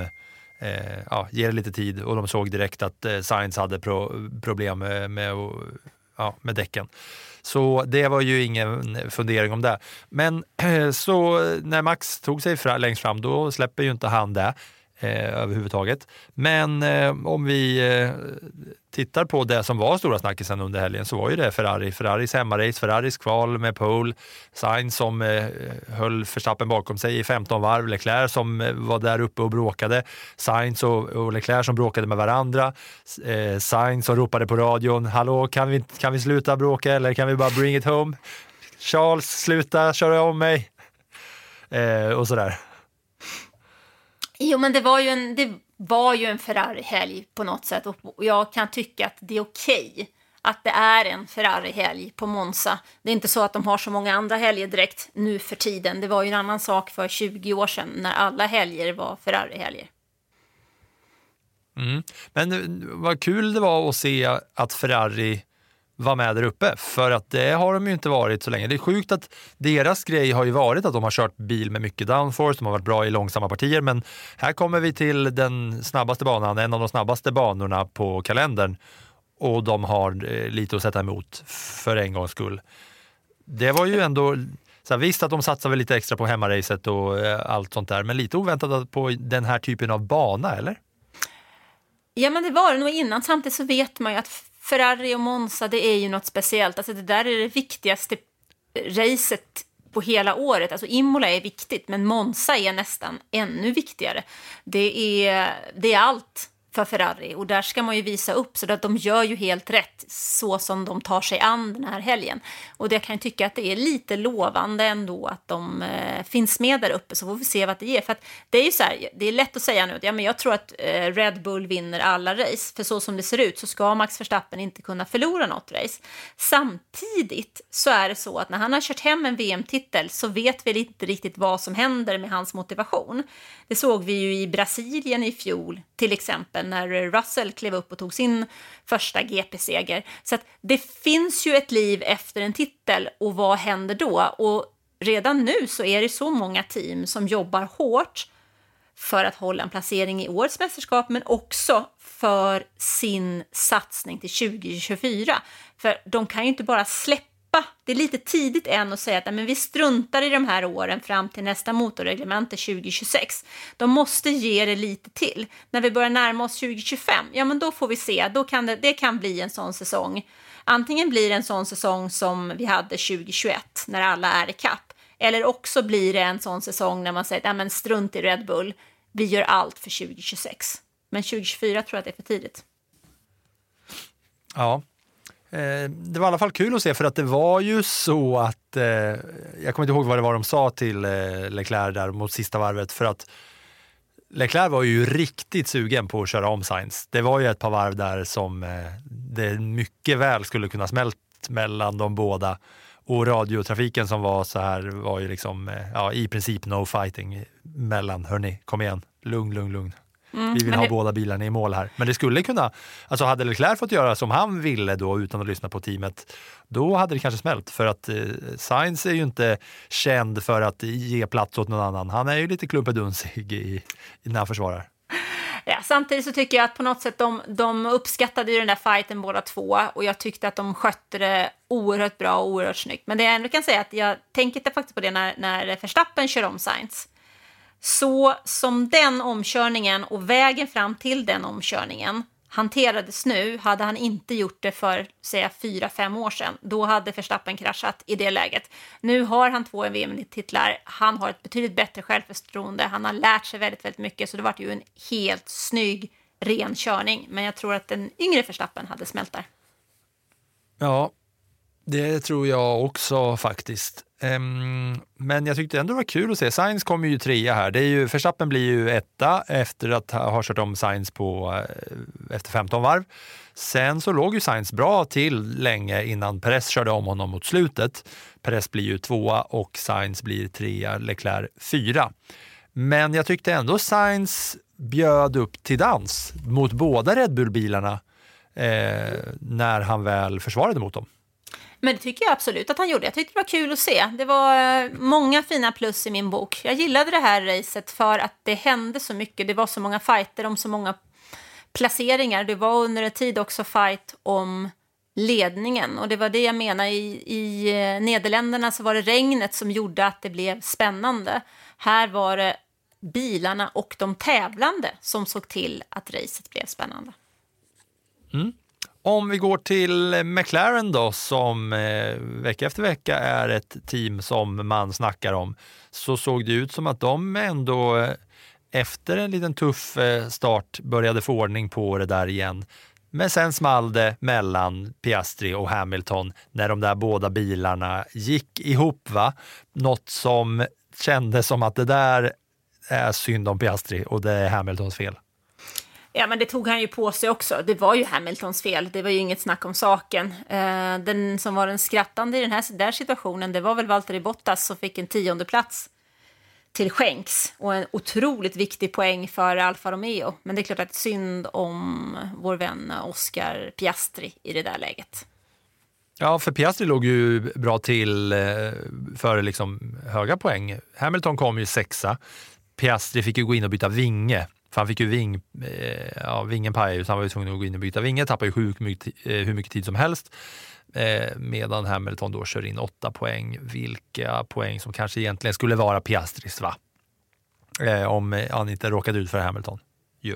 eh, ja, ge det lite tid och de såg direkt att eh, Sainz hade pro, problem eh, med, med, ja, med däcken. Så det var ju ingen fundering om det. Men så när Max tog sig fra, längst fram, då släpper ju inte han det eh, överhuvudtaget. Men eh, om vi eh, tittar på det som var stora snackisen under helgen så var ju det Ferrari. Ferraris hemmarace, Ferraris kval med pole, Sainz som eh, höll Verstappen bakom sig i 15 varv, Leclerc som eh, var där uppe och bråkade, Sainz och, och Leclerc som bråkade med varandra, eh, Sainz som ropade på radion, hallå kan vi, kan vi sluta bråka eller kan vi bara bring it home? Charles, sluta köra om mig! Eh, och sådär. Jo, men det var ju en, det var ju en Ferrari-helg på något sätt och jag kan tycka att det är okej att det är en Ferrari-helg på Monza. Det är inte så att de har så många andra helger direkt nu för tiden. Det var ju en annan sak för 20 år sedan när alla helger var Ferrari-helger. Mm. Men eh, vad kul det var att se att Ferrari vara med där uppe, för att det har de ju inte varit så länge. Det är sjukt att deras grej har ju varit att de har kört bil med mycket downforce, de har varit bra i långsamma partier, men här kommer vi till den snabbaste banan, en av de snabbaste banorna på kalendern och de har eh, lite att sätta emot för en gångs skull. Det var ju ändå så här, visst att de satsar väl lite extra på hemmaracet och eh, allt sånt där, men lite oväntat på den här typen av bana, eller? Ja, men det var det nog innan. Samtidigt så vet man ju att Ferrari och Monza, det är ju något speciellt. Alltså det där är det viktigaste racet på hela året. Alltså Imola är viktigt, men Monza är nästan ännu viktigare. Det är, det är allt för Ferrari och där ska man ju visa upp så att de gör ju helt rätt så som de tar sig an den här helgen. Och det kan jag tycka att det är lite lovande ändå att de eh, finns med där uppe så får vi se vad det ger. För att det är ju så här, det är lätt att säga nu att ja, men jag tror att eh, Red Bull vinner alla race för så som det ser ut så ska Max Verstappen inte kunna förlora något race. Samtidigt så är det så att när han har kört hem en VM-titel så vet vi inte riktigt vad som händer med hans motivation. Det såg vi ju i Brasilien i fjol till exempel när Russell klev upp och tog sin första GP-seger. Så att det finns ju ett liv efter en titel och vad händer då? Och redan nu så är det så många team som jobbar hårt för att hålla en placering i årets mästerskap men också för sin satsning till 2024. För de kan ju inte bara släppa det är lite tidigt än att säga att men vi struntar i de här åren fram till nästa motorreglemente 2026. De måste ge det lite till. När vi börjar närma oss 2025, ja men då får vi se. Då kan det, det kan bli en sån säsong. Antingen blir det en sån säsong som vi hade 2021 när alla är i kapp. Eller också blir det en sån säsong när man säger att men strunt i Red Bull, vi gör allt för 2026. Men 2024 tror jag att det är för tidigt. Ja, Eh, det var i alla fall kul att se för att det var ju så att, eh, jag kommer inte ihåg vad det var de sa till eh, Leclerc där mot sista varvet för att Leclerc var ju riktigt sugen på att köra om Sainz. Det var ju ett par varv där som eh, det mycket väl skulle kunna smält mellan de båda och radiotrafiken som var så här var ju liksom eh, ja, i princip no fighting mellan. Hörni, kom igen, lugn, lugn, lugn. Mm, vi vill ha det... båda bilarna i mål här. Men det skulle kunna, alltså hade Leclerc fått göra som han ville då utan att lyssna på teamet, då hade det kanske smält. För att eh, Sainz är ju inte känd för att ge plats åt någon annan. Han är ju lite klumpedunsig i, när han försvarar. Ja, samtidigt så tycker jag att på något sätt de, de uppskattade ju den där fighten båda två och jag tyckte att de skötte det oerhört bra och oerhört snyggt. Men det jag ändå kan säga att jag tänker faktiskt på det när, när Verstappen kör om Sainz. Så som den omkörningen och vägen fram till den omkörningen hanterades nu, hade han inte gjort det för säga fyra, fem år sedan, då hade Verstappen kraschat i det läget. Nu har han två VM-titlar, han har ett betydligt bättre självförtroende, han har lärt sig väldigt, väldigt mycket, så det var ju en helt snygg, ren körning. Men jag tror att den yngre Verstappen hade smält där. Ja, det tror jag också faktiskt. Um, men jag tyckte ändå det var kul att se. Sainz kommer ju trea här. Det är ju, Verstappen blir ju etta efter att ha kört om Sainz på, eh, efter 15 varv. Sen så låg ju Sainz bra till länge innan Perez körde om honom mot slutet. Perez blir ju tvåa och Sainz blir trea, Leclerc fyra. Men jag tyckte ändå Sainz bjöd upp till dans mot båda Red Bull-bilarna eh, när han väl försvarade mot dem. Men det tycker jag absolut att han gjorde. Jag tyckte det var kul att se. Det var eh, många fina plus i min bok. Jag gillade det här racet för att det hände så mycket. Det var så många fighter om så många placeringar. Det var under en tid också fight om ledningen. Och det var det jag menade. I, I eh, Nederländerna så var det regnet som gjorde att det blev spännande. Här var det bilarna och de tävlande som såg till att racet blev spännande. Mm. Om vi går till McLaren då, som eh, vecka efter vecka är ett team som man snackar om, så såg det ut som att de ändå eh, efter en liten tuff eh, start började få ordning på det där igen. Men sen small det mellan Piastri och Hamilton när de där båda bilarna gick ihop. Va? Något som kändes som att det där är synd om Piastri och det är Hamiltons fel. Ja, men det tog han ju på sig också. Det var ju Hamiltons fel. Det var ju inget snack om saken. Eh, den som var den skrattande i den här där situationen, det var väl Valtteri Bottas som fick en tionde plats till skänks och en otroligt viktig poäng för Alfa Romeo. Men det är klart att det är synd om vår vän Oscar Piastri i det där läget. Ja, för Piastri låg ju bra till eh, för liksom höga poäng. Hamilton kom ju sexa. Piastri fick ju gå in och byta vinge. För han fick ju ving, eh, ja, vingen pajade så han var ju tvungen att gå in och byta vinge. Tappade ju sjuk, mycket, eh, hur mycket tid som helst. Eh, medan Hamilton då kör in åtta poäng. Vilka poäng som kanske egentligen skulle vara Piastris va? Eh, om eh, han inte råkade ut för Hamilton. Ju.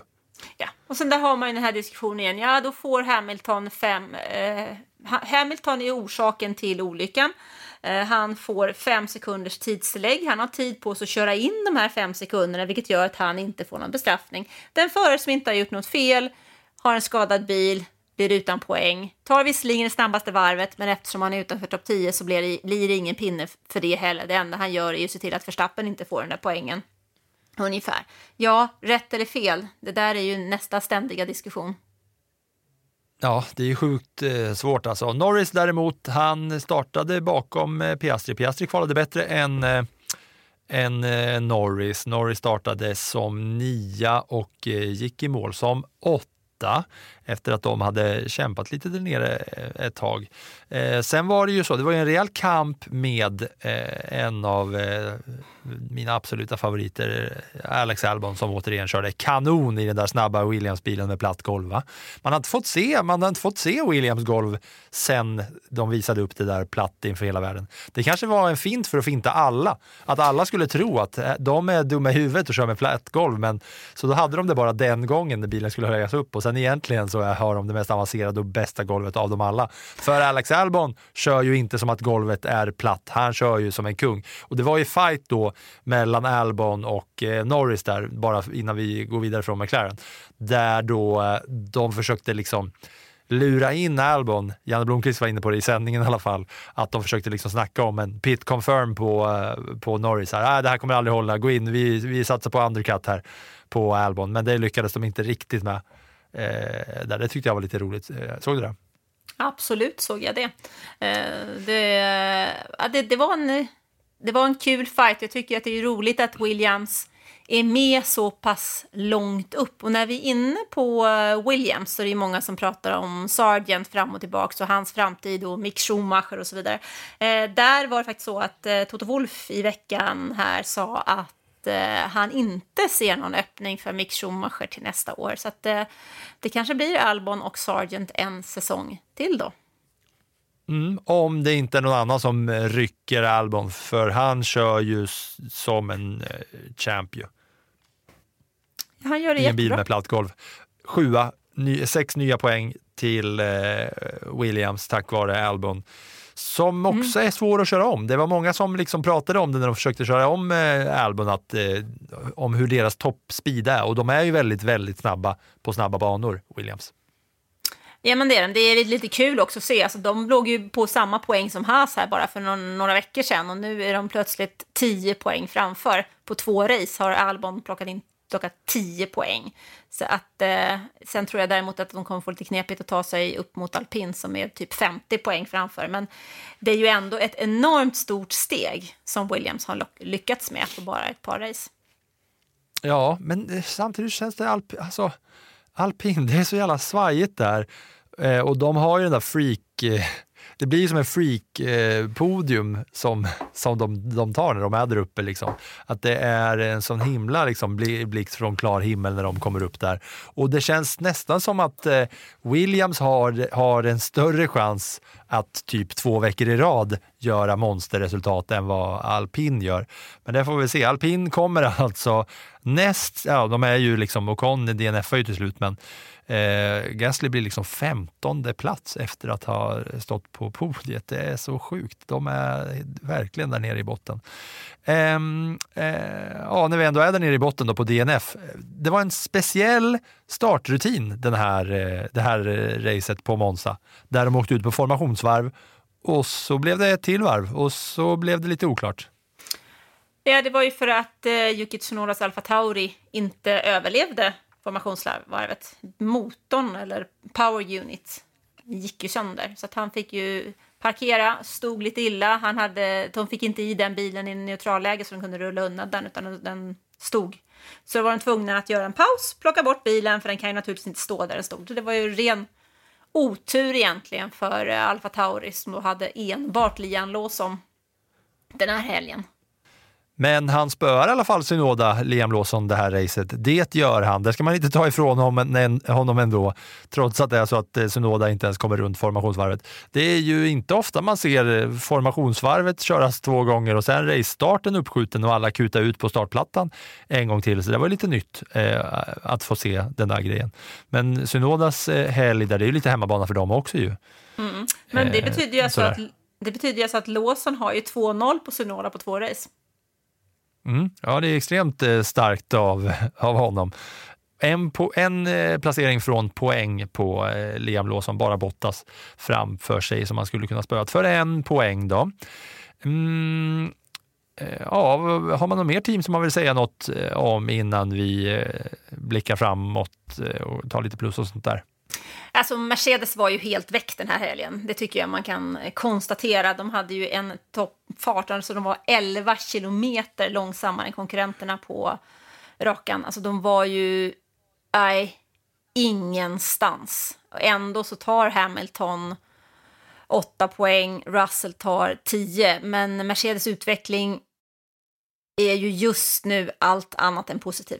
Ja, och sen där har man ju den här diskussionen igen. Ja, då får Hamilton fem... Eh, Hamilton är orsaken till olyckan. Eh, han får fem sekunders tidstillägg. Han har tid på sig att köra in de här fem sekunderna, vilket gör att han inte får någon bestraffning. Den förare som inte har gjort något fel, har en skadad bil, blir utan poäng. Tar visserligen det snabbaste varvet, men eftersom han är utanför topp 10 så blir det, blir det ingen pinne för det heller. Det enda han gör är att se till att Verstappen inte får den där poängen. Ungefär. Ja, rätt eller fel, det där är ju nästa ständiga diskussion. Ja, det är sjukt eh, svårt alltså. Norris däremot, han startade bakom eh, Piastri. Piastri kvalade bättre än, eh, än eh, Norris. Norris startade som nia och eh, gick i mål som åtta efter att de hade kämpat lite där nere eh, ett tag. Eh, sen var det ju så, det var en rejäl kamp med eh, en av eh, mina absoluta favoriter, eh, Alex Albon, som återigen körde kanon i den där snabba Williams-bilen med platt golv. Va? Man har inte fått se, man har inte fått se Williams golv sen de visade upp det där platt inför hela världen. Det kanske var en fint för att finta alla, att alla skulle tro att eh, de är dumma i huvudet och kör med platt golv, men så då hade de det bara den gången när bilen skulle höjas upp och sen egentligen så hör om det mest avancerade och bästa golvet av dem alla. För Alex Albon kör ju inte som att golvet är platt, han kör ju som en kung. Och det var ju fight då mellan Albon och eh, Norris där, bara innan vi går vidare från McLaren, där då eh, de försökte liksom lura in Albon, Janne Blomqvist var inne på det i sändningen i alla fall, att de försökte liksom snacka om en pit confirm på, eh, på Norris. Här. Äh, det här kommer aldrig hålla, gå in, vi, vi satsar på undercut här på Albon. Men det lyckades de inte riktigt med. Eh, där. Det tyckte jag var lite roligt. Eh, såg du det? Absolut såg jag det. Eh, det, det, det, var en, det var en kul fight. Jag tycker att det är roligt att Williams är med så pass långt upp. Och när vi är inne på eh, Williams så är det många som pratar om Sargent fram och tillbaka och hans framtid och Mick Schumacher och så vidare. Eh, där var det faktiskt så att eh, Toto Wolff i veckan här sa att eh, han inte ser någon öppning för Mick Schumacher till nästa år. Så att, eh, det kanske blir Albon och Sargent en säsong till då. Mm, om det inte är någon annan som rycker Albon, för han kör ju som en eh, champion. Han gör det I en bil jättebra. med platt golv. Sjua, ny, sex nya poäng till eh, Williams tack vare Albon som också är svår att köra om. Det var många som liksom pratade om det när de försökte köra om eh, Albon, att, eh, om hur deras toppspeed är. Och de är ju väldigt, väldigt snabba på snabba banor, Williams. Ja, men det är den. Det är lite kul också att se. Alltså, de låg ju på samma poäng som Haas här bara för någon, några veckor sedan och nu är de plötsligt 10 poäng framför. På två race har Albon plockat in plockat 10 poäng. Så att, eh, sen tror jag däremot att de kommer få lite knepigt att ta sig upp mot alpin som är typ 50 poäng framför. Men det är ju ändå ett enormt stort steg som Williams har lyckats med på bara ett par race. Ja, men samtidigt känns det alp, alltså, alpin, det är så jävla svajigt där. Eh, och de har ju den där freak... Eh, det blir som en freak-podium eh, som, som de, de tar när de är där uppe. Liksom. Att det är en sån himla liksom, blixt från klar himmel när de kommer upp där. Och det känns nästan som att eh, Williams har, har en större chans att typ två veckor i rad göra monsterresultat än vad alpin gör. Men det får vi se. Alpin kommer alltså näst, ja de är ju liksom, Ocon DNF ju till slut, men Eh, Gasly blir liksom femtonde plats efter att ha stått på podiet. Det är så sjukt. De är verkligen där nere i botten. Eh, eh, ja, när vi ändå är där nere i botten då på DNF. Det var en speciell startrutin den här, eh, det här eh, racet på Monza, där de åkte ut på formationsvarv och så blev det ett till varv och så blev det lite oklart. Ja, det var ju för att eh, Yuki Tsunodas Alfa Tauri inte överlevde formationsvarvet. Motorn, eller power unit, gick ju sönder. Så att han fick ju parkera, stod lite illa. Han hade, de fick inte i den bilen i neutralläge så de kunde rulla undan den, utan den stod. Så då var de tvungna att göra en paus, plocka bort bilen, för den kan ju naturligtvis inte stå där den stod. Så det var ju ren otur egentligen för eh, Alfa Tauri som då hade enbart Lian Lawson den här helgen. Men han spöar i alla fall Synoda, Liam Lawson, det här racet. Det gör han. Det ska man inte ta ifrån honom ändå, trots att det är så att eh, Synoda inte ens kommer runt formationsvarvet. Det är ju inte ofta man ser formationsvarvet köras två gånger och sen racestarten uppskjuten och alla kuta ut på startplattan en gång till. Så det var lite nytt eh, att få se den där grejen. Men Synodas eh, helg, där det är ju lite hemmabana för dem också ju. Mm. Men det eh, betyder ju alltså att, det betyder alltså att Lawson har ju 2-0 på Synoda på två race. Mm. Ja, det är extremt eh, starkt av, av honom. En, po- en eh, placering från poäng på eh, Liam Lawson, bara Bottas framför sig som man skulle kunna spöa för en poäng. Då. Mm, ja, har man något mer team som man vill säga något om innan vi blickar framåt och tar lite plus och sånt där? Alltså Mercedes var ju helt väck den här helgen. Det tycker jag man kan eh, konstatera. De hade ju en toppfart, alltså de var 11 kilometer långsammare än konkurrenterna på rakan. Alltså de var ju, nej, ingenstans. Ändå så tar Hamilton 8 poäng, Russell tar 10. Men Mercedes utveckling är ju just nu allt annat än positiv.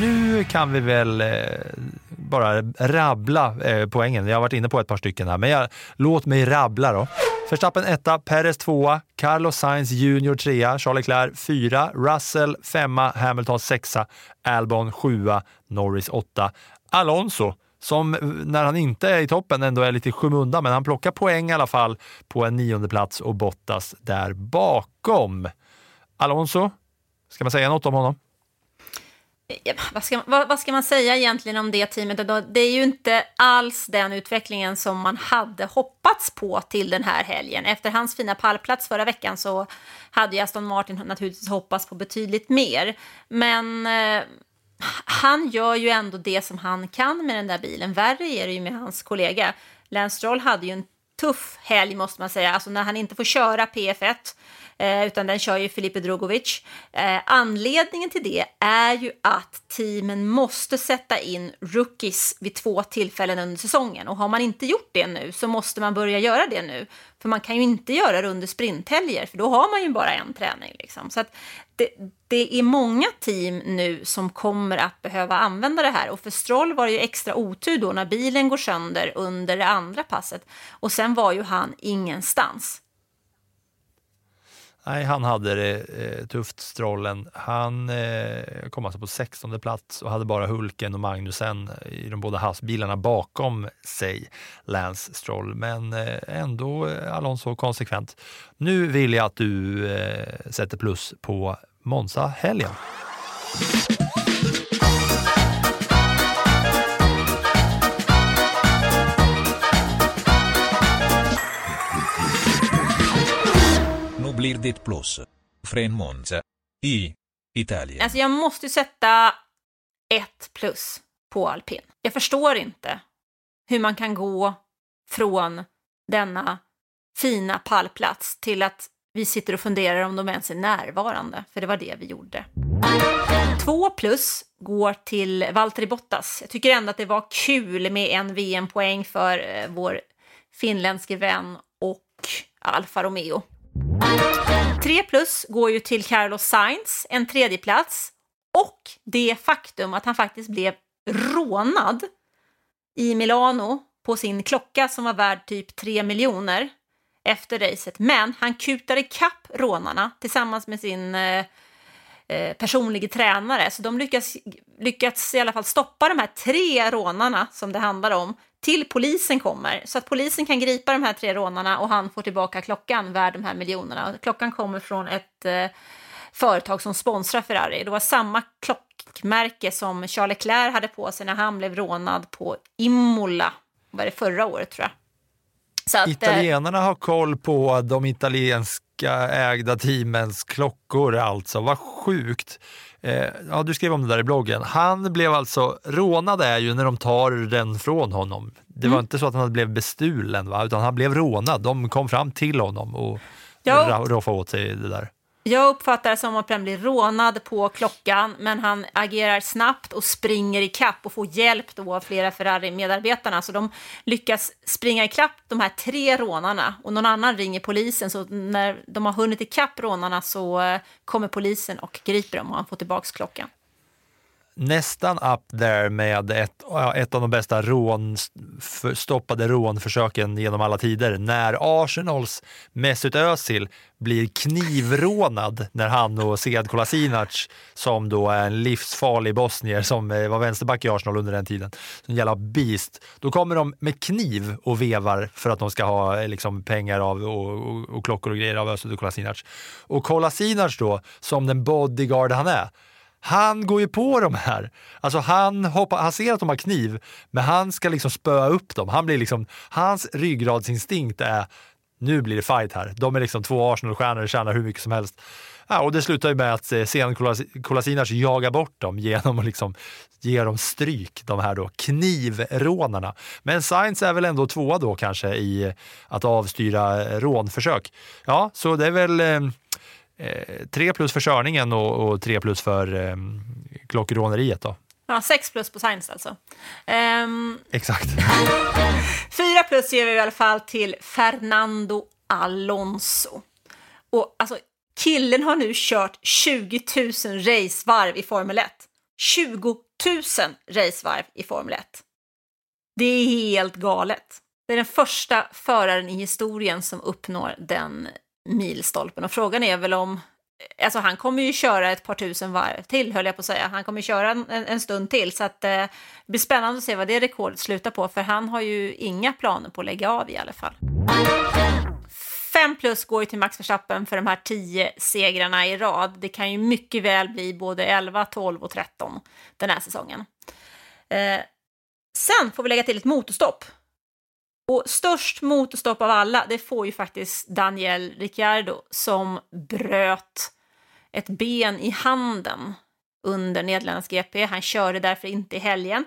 Nu kan vi väl eh, bara rabbla eh, poängen. Jag har varit inne på ett par stycken här, men jag, låt mig rabbla då. Verstappen etta, Perez tvåa, Carlos Sainz Junior trea, Charles Leclerc fyra, Russell femma, Hamilton sexa, Albon sjua, Norris åtta, Alonso som eh, när han inte är i toppen ändå är lite skymundan, men han plockar poäng i alla fall på en nionde plats och Bottas där bakom. Alonso, ska man säga något om honom? Vad, ska, vad, vad, ska man säga egentligen om det teamet? Det är ju inte alls den utvecklingen som man hade hoppats på till den här helgen. Efter hans fina pallplats förra veckan så hade ju Aston Martin naturligtvis hoppats på betydligt mer. Men eh, han gör ju ändå det som han kan med den där bilen. Värre är det ju med hans kollega. Lance Stroll hade ju en tuff helg måste man säga. Alltså när han inte får köra PF1 eh, utan den kör ju Filipe Drogovic. Eh, anledningen till det är ju att teamen måste sätta in rookies vid två tillfällen under säsongen och har man inte gjort det nu så måste man börja göra det nu. För man kan ju inte göra det under sprinthelger för då har man ju bara en träning. Liksom. Så att det, det är många team nu som kommer att behöva använda det här och för Stroll var det ju extra otur då när bilen går sönder under det andra passet och sen var ju han ingenstans. Nej, han hade det eh, tufft, Strollen. Han eh, kom alltså på 16 plats och hade bara Hulken och Magnusen i de båda hasbilarna bakom sig, Lance Stroll. Men eh, ändå eh, Alonso konsekvent. Nu vill jag att du eh, sätter plus på Monza-helgen. Blir ditt plus. Från Monza. I. Italien. Alltså jag måste ju sätta ett plus på alpin. Jag förstår inte hur man kan gå från denna fina pallplats till att vi sitter och funderar om de ens är närvarande, för det var det vi gjorde. Två plus går till Valtteri Bottas. Jag tycker ändå att det var kul med en VM-poäng för eh, vår finländske vän och Alfa Romeo. Tre plus går ju till Carlos Sainz, en tredje plats och det faktum att han faktiskt blev rånad i Milano på sin klocka som var värd typ 3 miljoner efter racet. Men han kutade ikapp rånarna tillsammans med sin eh, eh tränare. Så de lyckas, lyckats i alla fall stoppa de här tre rånarna som det handlar om till polisen kommer. Så att polisen kan gripa de här tre rånarna och han får tillbaka klockan värd de här miljonerna. Och klockan kommer från ett eh, företag som sponsrar Ferrari. Det var samma klockmärke som Charles Leclerc hade på sig när han blev rånad på Imola, var det förra året tror jag. Så att, eh, Italienarna har koll på de italienska ägda teamens klockor alltså. Vad sjukt. Eh, ja, du skrev om det där i bloggen. Han blev alltså, rånad är ju när de tar den från honom. Det var Mm. inte så att han blev bestulen, va? utan han blev rånad. De kom fram till honom och Ja. ra- roffade åt sig det där. Jag uppfattar det som att han blir rånad på klockan, men han agerar snabbt och springer i kapp och får hjälp då av flera Ferrari-medarbetarna. Så de lyckas springa i kapp de här tre rånarna och någon annan ringer polisen. Så när de har hunnit i kapp rånarna så eh, kommer polisen och griper dem och han får tillbaka klockan nästan up there med ett, ett av de bästa rån, stoppade rånförsöken genom alla tider. När Arsenals Mesut Özil blir knivrånad när han och Sead Kolasinac, som då är en livsfarlig bosnier som eh, var vänsterback i Arsenal under den tiden, en jävla beast. Då kommer de med kniv och vevar för att de ska ha eh, liksom, pengar av och, och, och klockor och grejer av Özil och Kolasinac. Och Kolasinac då, som den bodyguard han är, han går ju på de här. Alltså han, hoppar, han ser att de har kniv, men han ska liksom spöa upp dem. Han blir liksom, hans ryggradsinstinkt är nu blir det fight här. De är liksom två Arsenal-stjärnor och tjänar hur mycket som helst. Ja, och det slutar ju med att eh, Sean Kolasinac jagar bort dem genom att liksom ge dem stryk, de här då knivrånarna. Men Sainz är väl ändå tvåa då kanske i att avstyra rånförsök. Ja, så det är väl eh, eh, eh, tre plus för körningen och, och tre plus för eh, klockråneriet då. Ja, sex plus på Science alltså. Ehm, Exakt. Fyra plus ger vi i alla fall till Fernando Alonso. Och alltså, killen har nu kört 20 000 racevarv i Formel 1. 20 000 racevarv i Formel 1. Det är helt galet. Det är den första föraren i historien som uppnår den milstolpen. Och frågan är väl om... Alltså han kommer ju köra ett par tusen varv till, höll jag på att säga. Han kommer köra en, en stund till, så att, eh, det blir spännande att se vad det rekordet slutar på, för han har ju inga planer på att lägga av i alla fall. Fem plus går ju till Max Verstappen för de här tio segrarna i rad. Det kan ju mycket väl bli både 11, 12 och 13 den här säsongen. Eh, sen får vi lägga till ett motorstopp. Och störst motorstopp av alla, det får ju faktiskt Daniel Ricciardo som bröt ett ben i handen under Nederländernas GP. Han körde därför inte i helgen.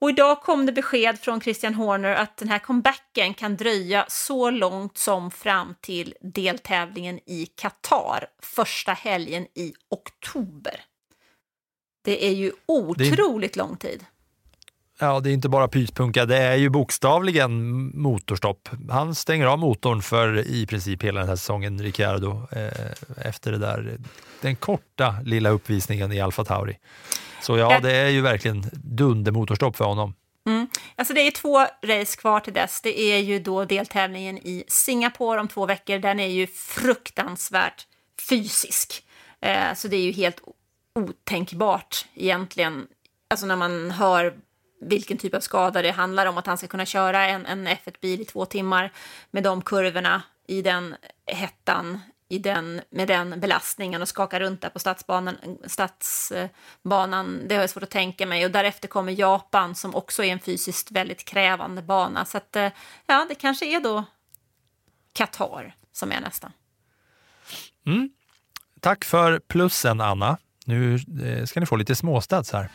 Och idag kom det besked från Christian Horner att den här comebacken kan dröja så långt som fram till deltävlingen i Qatar, första helgen i oktober. Det är ju otroligt lång tid. Ja, det är inte bara pyspunka, det är ju bokstavligen motorstopp. Han stänger av motorn för i princip hela den här säsongen, Ricciardo, eh, efter det där, den korta lilla uppvisningen i Alfa Tauri. Så ja, det är ju verkligen dundermotorstopp för honom. Mm. Alltså det är två race kvar till dess. Det är ju då deltävlingen i Singapore om två veckor. Den är ju fruktansvärt fysisk. Eh, så det är ju helt otänkbart egentligen. Alltså när man hör vilken typ av skada det handlar om. Att han ska kunna köra en, en F1-bil i två timmar med de kurvorna i den hettan i den, med den belastningen och skaka runt där på stadsbanan, stadsbanan. Det har jag svårt att tänka mig. Och därefter kommer Japan som också är en fysiskt väldigt krävande bana. Så att, eh, ja, det kanske är då Qatar som är nästa. Mm. Tack för plussen, Anna. Nu eh, ska ni få lite småstads här.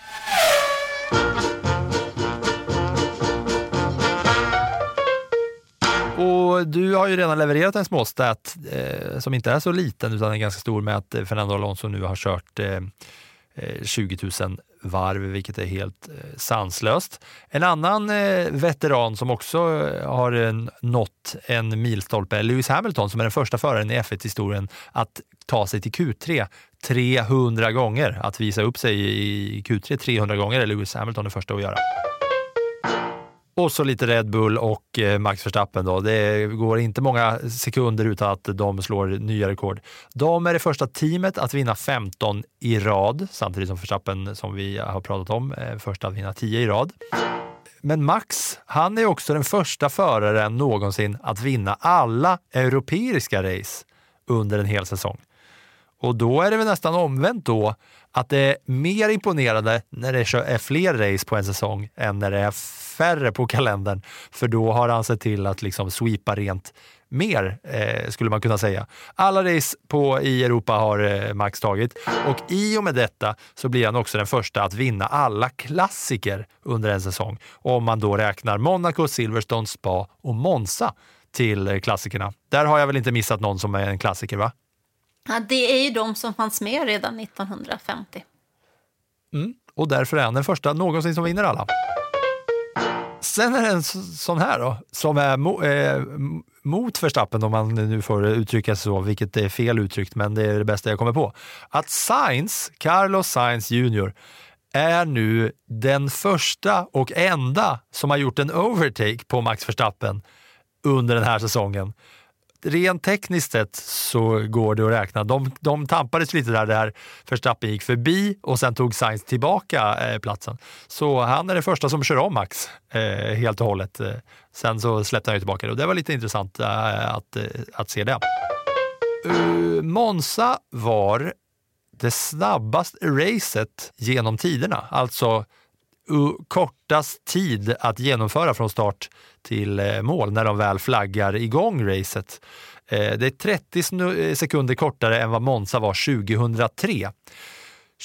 Och du har ju redan levererat en småstat eh, som inte är så liten utan är ganska stor med att Fernando Alonso nu har kört eh, eh 20 000 varv, vilket är helt eh, sanslöst. En annan eh, veteran som också eh, har eh, nått en milstolpe är Lewis Hamilton som är den första föraren i F1-historien att ta sig till Q3 300 gånger. Att visa upp sig i Q3 300 gånger är Lewis Hamilton den första att göra. Och så lite Red Bull och eh, Max Verstappen. Då. Det går inte många sekunder utan att de slår nya rekord. De är det första teamet att vinna 15 i rad, samtidigt som Verstappen, som vi har pratat om, är första att vinna 10 i rad. Men Max, han är också den första föraren någonsin att vinna alla europeiska race under en hel säsong. Och då är det väl nästan omvänt då, att det är mer imponerande när det är fler race på en säsong än när det är färre på kalendern. För då har han sett till att liksom sweepa rent mer, eh, skulle man kunna säga. Alla race på, i Europa har eh, Max tagit och i och med detta så blir han också den första att vinna alla klassiker under en säsong. Om man då räknar Monaco, Silverstone, Spa och Monza till eh, klassikerna. Där har jag väl inte missat någon som är en klassiker, va? Ja, det är ju de som fanns med redan 1950. Mm, och därför är han den första någonsin som vinner alla. Sen är det en sån här då, som är mo, eh, mot Verstappen, om man nu får uttrycka sig så, vilket är fel uttryckt, men det är det bästa jag kommer på. Att Sainz, Carlos Sainz Jr, är nu den första och enda som har gjort en overtake på Max Verstappen under den här säsongen rent tekniskt sett så går det att räkna. De, de tampades lite där, där Verstappen gick förbi och sen tog Sainz tillbaka eh, platsen. Så han är den första som kör om Max eh, helt och hållet. Eh, sen så släppte han ju tillbaka det och det var lite intressant eh, att, eh, att se det. Uh, Monza var det snabbaste racet genom tiderna. Alltså kortast tid att genomföra från start till eh, mål när de väl flaggar igång racet. Eh, det är 30 eh, sekunder kortare än vad Monza var 2003.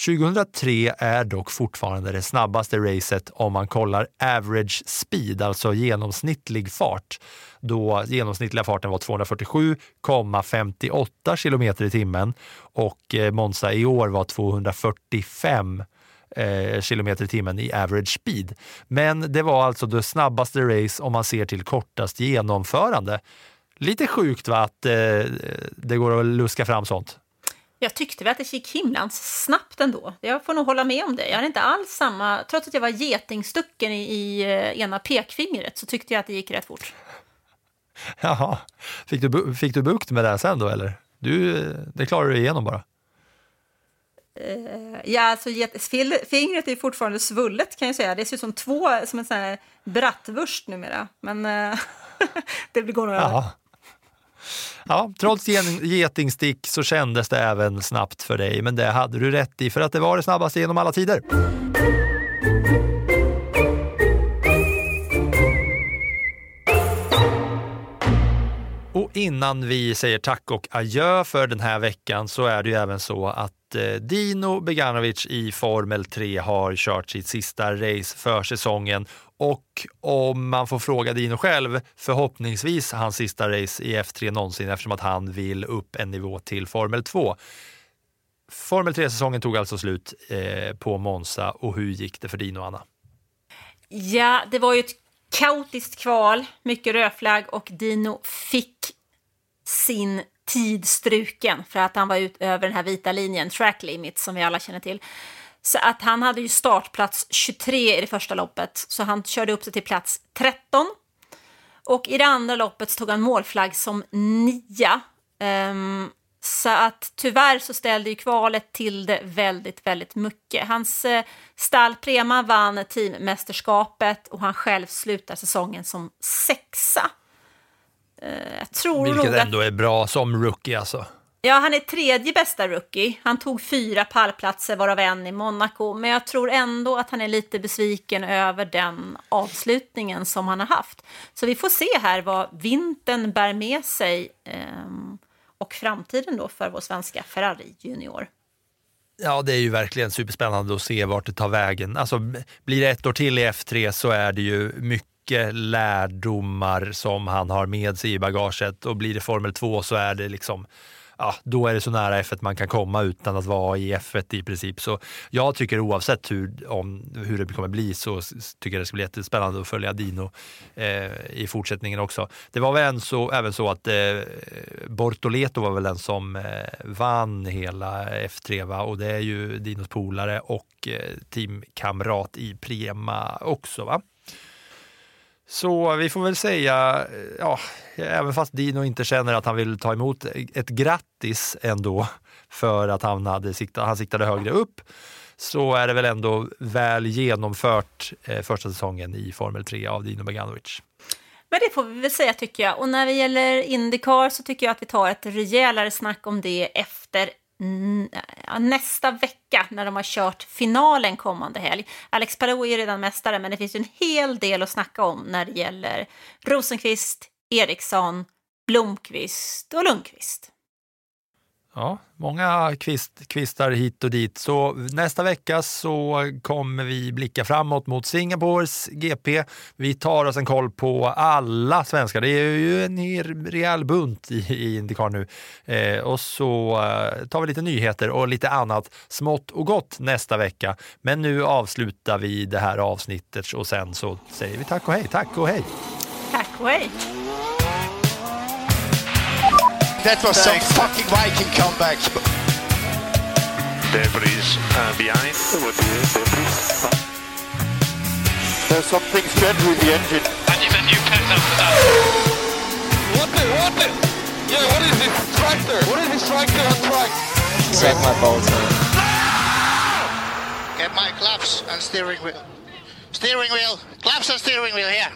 2003 är dock fortfarande det snabbaste racet om man kollar average speed, alltså genomsnittlig fart. Då genomsnittliga farten var 247,58 kilometer i timmen och Monza i år var 245 eh, kilometer i timmen i average speed. Men det var alltså det snabbaste race om man ser till kortast genomförande. Lite sjukt va, att eh, det går att luska fram sånt. Jag tyckte väl att det gick himlans snabbt ändå. Jag får nog hålla med om det. Jag hade inte alls samma, trots att jag var getingstucken i, i eh, ena pekfingret så tyckte jag att det gick rätt fort. Jaha, fick du, fick du bukt med det sen då eller? Du, det klarade du igenom bara? Uh, ja, alltså fingret är fortfarande svullet kan jag säga. Det ser ut som två, som en sån här bratwurst numera. Men uh, det går nog över. Ja, trots getingstick så kändes det även snabbt för dig, men det hade du rätt i för att det var det snabbaste genom alla tider. Och innan vi säger tack och adjö för den här veckan så är det ju även så att Eh, Dino Beganovic i Formel 3 har kört sitt sista race för säsongen och om man får fråga Dino själv, förhoppningsvis hans sista race i F3 någonsin eftersom att han vill upp en nivå till Formel 2. Formel 3-säsongen tog alltså slut eh, på Monza och hur gick det för Dino, Anna? Ja, det var ju ett kaotiskt kval, mycket rödflagg och Dino fick sin tid struken för att han var ut över den här vita linjen, track limit, som vi alla känner till. Så att han hade ju startplats 23 i det första loppet, så han körde upp sig till plats 13. Och i det andra loppet så tog han målflagg som nia. Um, så att tyvärr så ställde ju kvalet till det väldigt, väldigt mycket. Hans eh, stall Prema vann teammästerskapet och han själv slutar säsongen som sexa. Eh, jag tror Vilket ändå att... är bra som rookie alltså. Ja, han är tredje bästa rookie. Han tog fyra pallplatser, varav en i Monaco. Men jag tror ändå att han är lite besviken över den avslutningen som han har haft. Så vi får se här vad vintern bär med sig eh, och framtiden då för vår svenska Ferrari Junior. Ja, det är ju verkligen superspännande att se vart det tar vägen. Alltså, blir det ett år till i F3 så är det ju mycket lärdomar som han har med sig i bagaget och blir det Formel 2 så är det liksom ja, då är det så nära F1 man kan komma utan att vara i F1 i princip. Så jag tycker oavsett hur, om, hur det kommer bli så tycker jag det ska bli jättespännande att följa Dino eh, i fortsättningen också. Det var väl en så, även så att eh, Bortoleto var väl den som eh, vann hela F3 va? och det är ju Dinos polare och eh, teamkamrat i Prema också. va? Så vi får väl säga, eh, ja, även fast Dino inte känner att han vill ta emot ett grattis ändå för att han, hade siktat, han siktade högre upp, så är det väl ändå väl genomfört eh, första säsongen i Formel 3 av Dino Beganovic. Men det får vi väl säga tycker jag. Och när det gäller Indycar så tycker jag att vi tar ett rejälare snack om det efter Mm, nästa vecka när de har kört finalen kommande helg. Alex Palou är redan mästare, men det finns en hel del att snacka om när det gäller Rosenqvist, Eriksson, Blomqvist och Lundqvist. Ja, många kvist, kvistar hit och dit. Så nästa vecka så kommer vi blicka framåt mot Singapores GP. Vi tar oss en koll på alla svenskar. Det är ju en rejäl bunt i, i Indycar nu. Eh, och så eh, tar vi lite nyheter och lite annat smått och gott nästa vecka. Men nu avslutar vi det här avsnittet och sen så säger vi tack och hej. Tack och hej. Tack och hej. That was Thanks. some fucking Viking comeback. Debris uh, behind. There's something strange with the engine. And you then you pet after that. What the? What the? Yeah, what is this tractor? What is this tractor on track? Check my Bolton. Get my claps and steering wheel. Steering wheel. Claps and steering wheel here.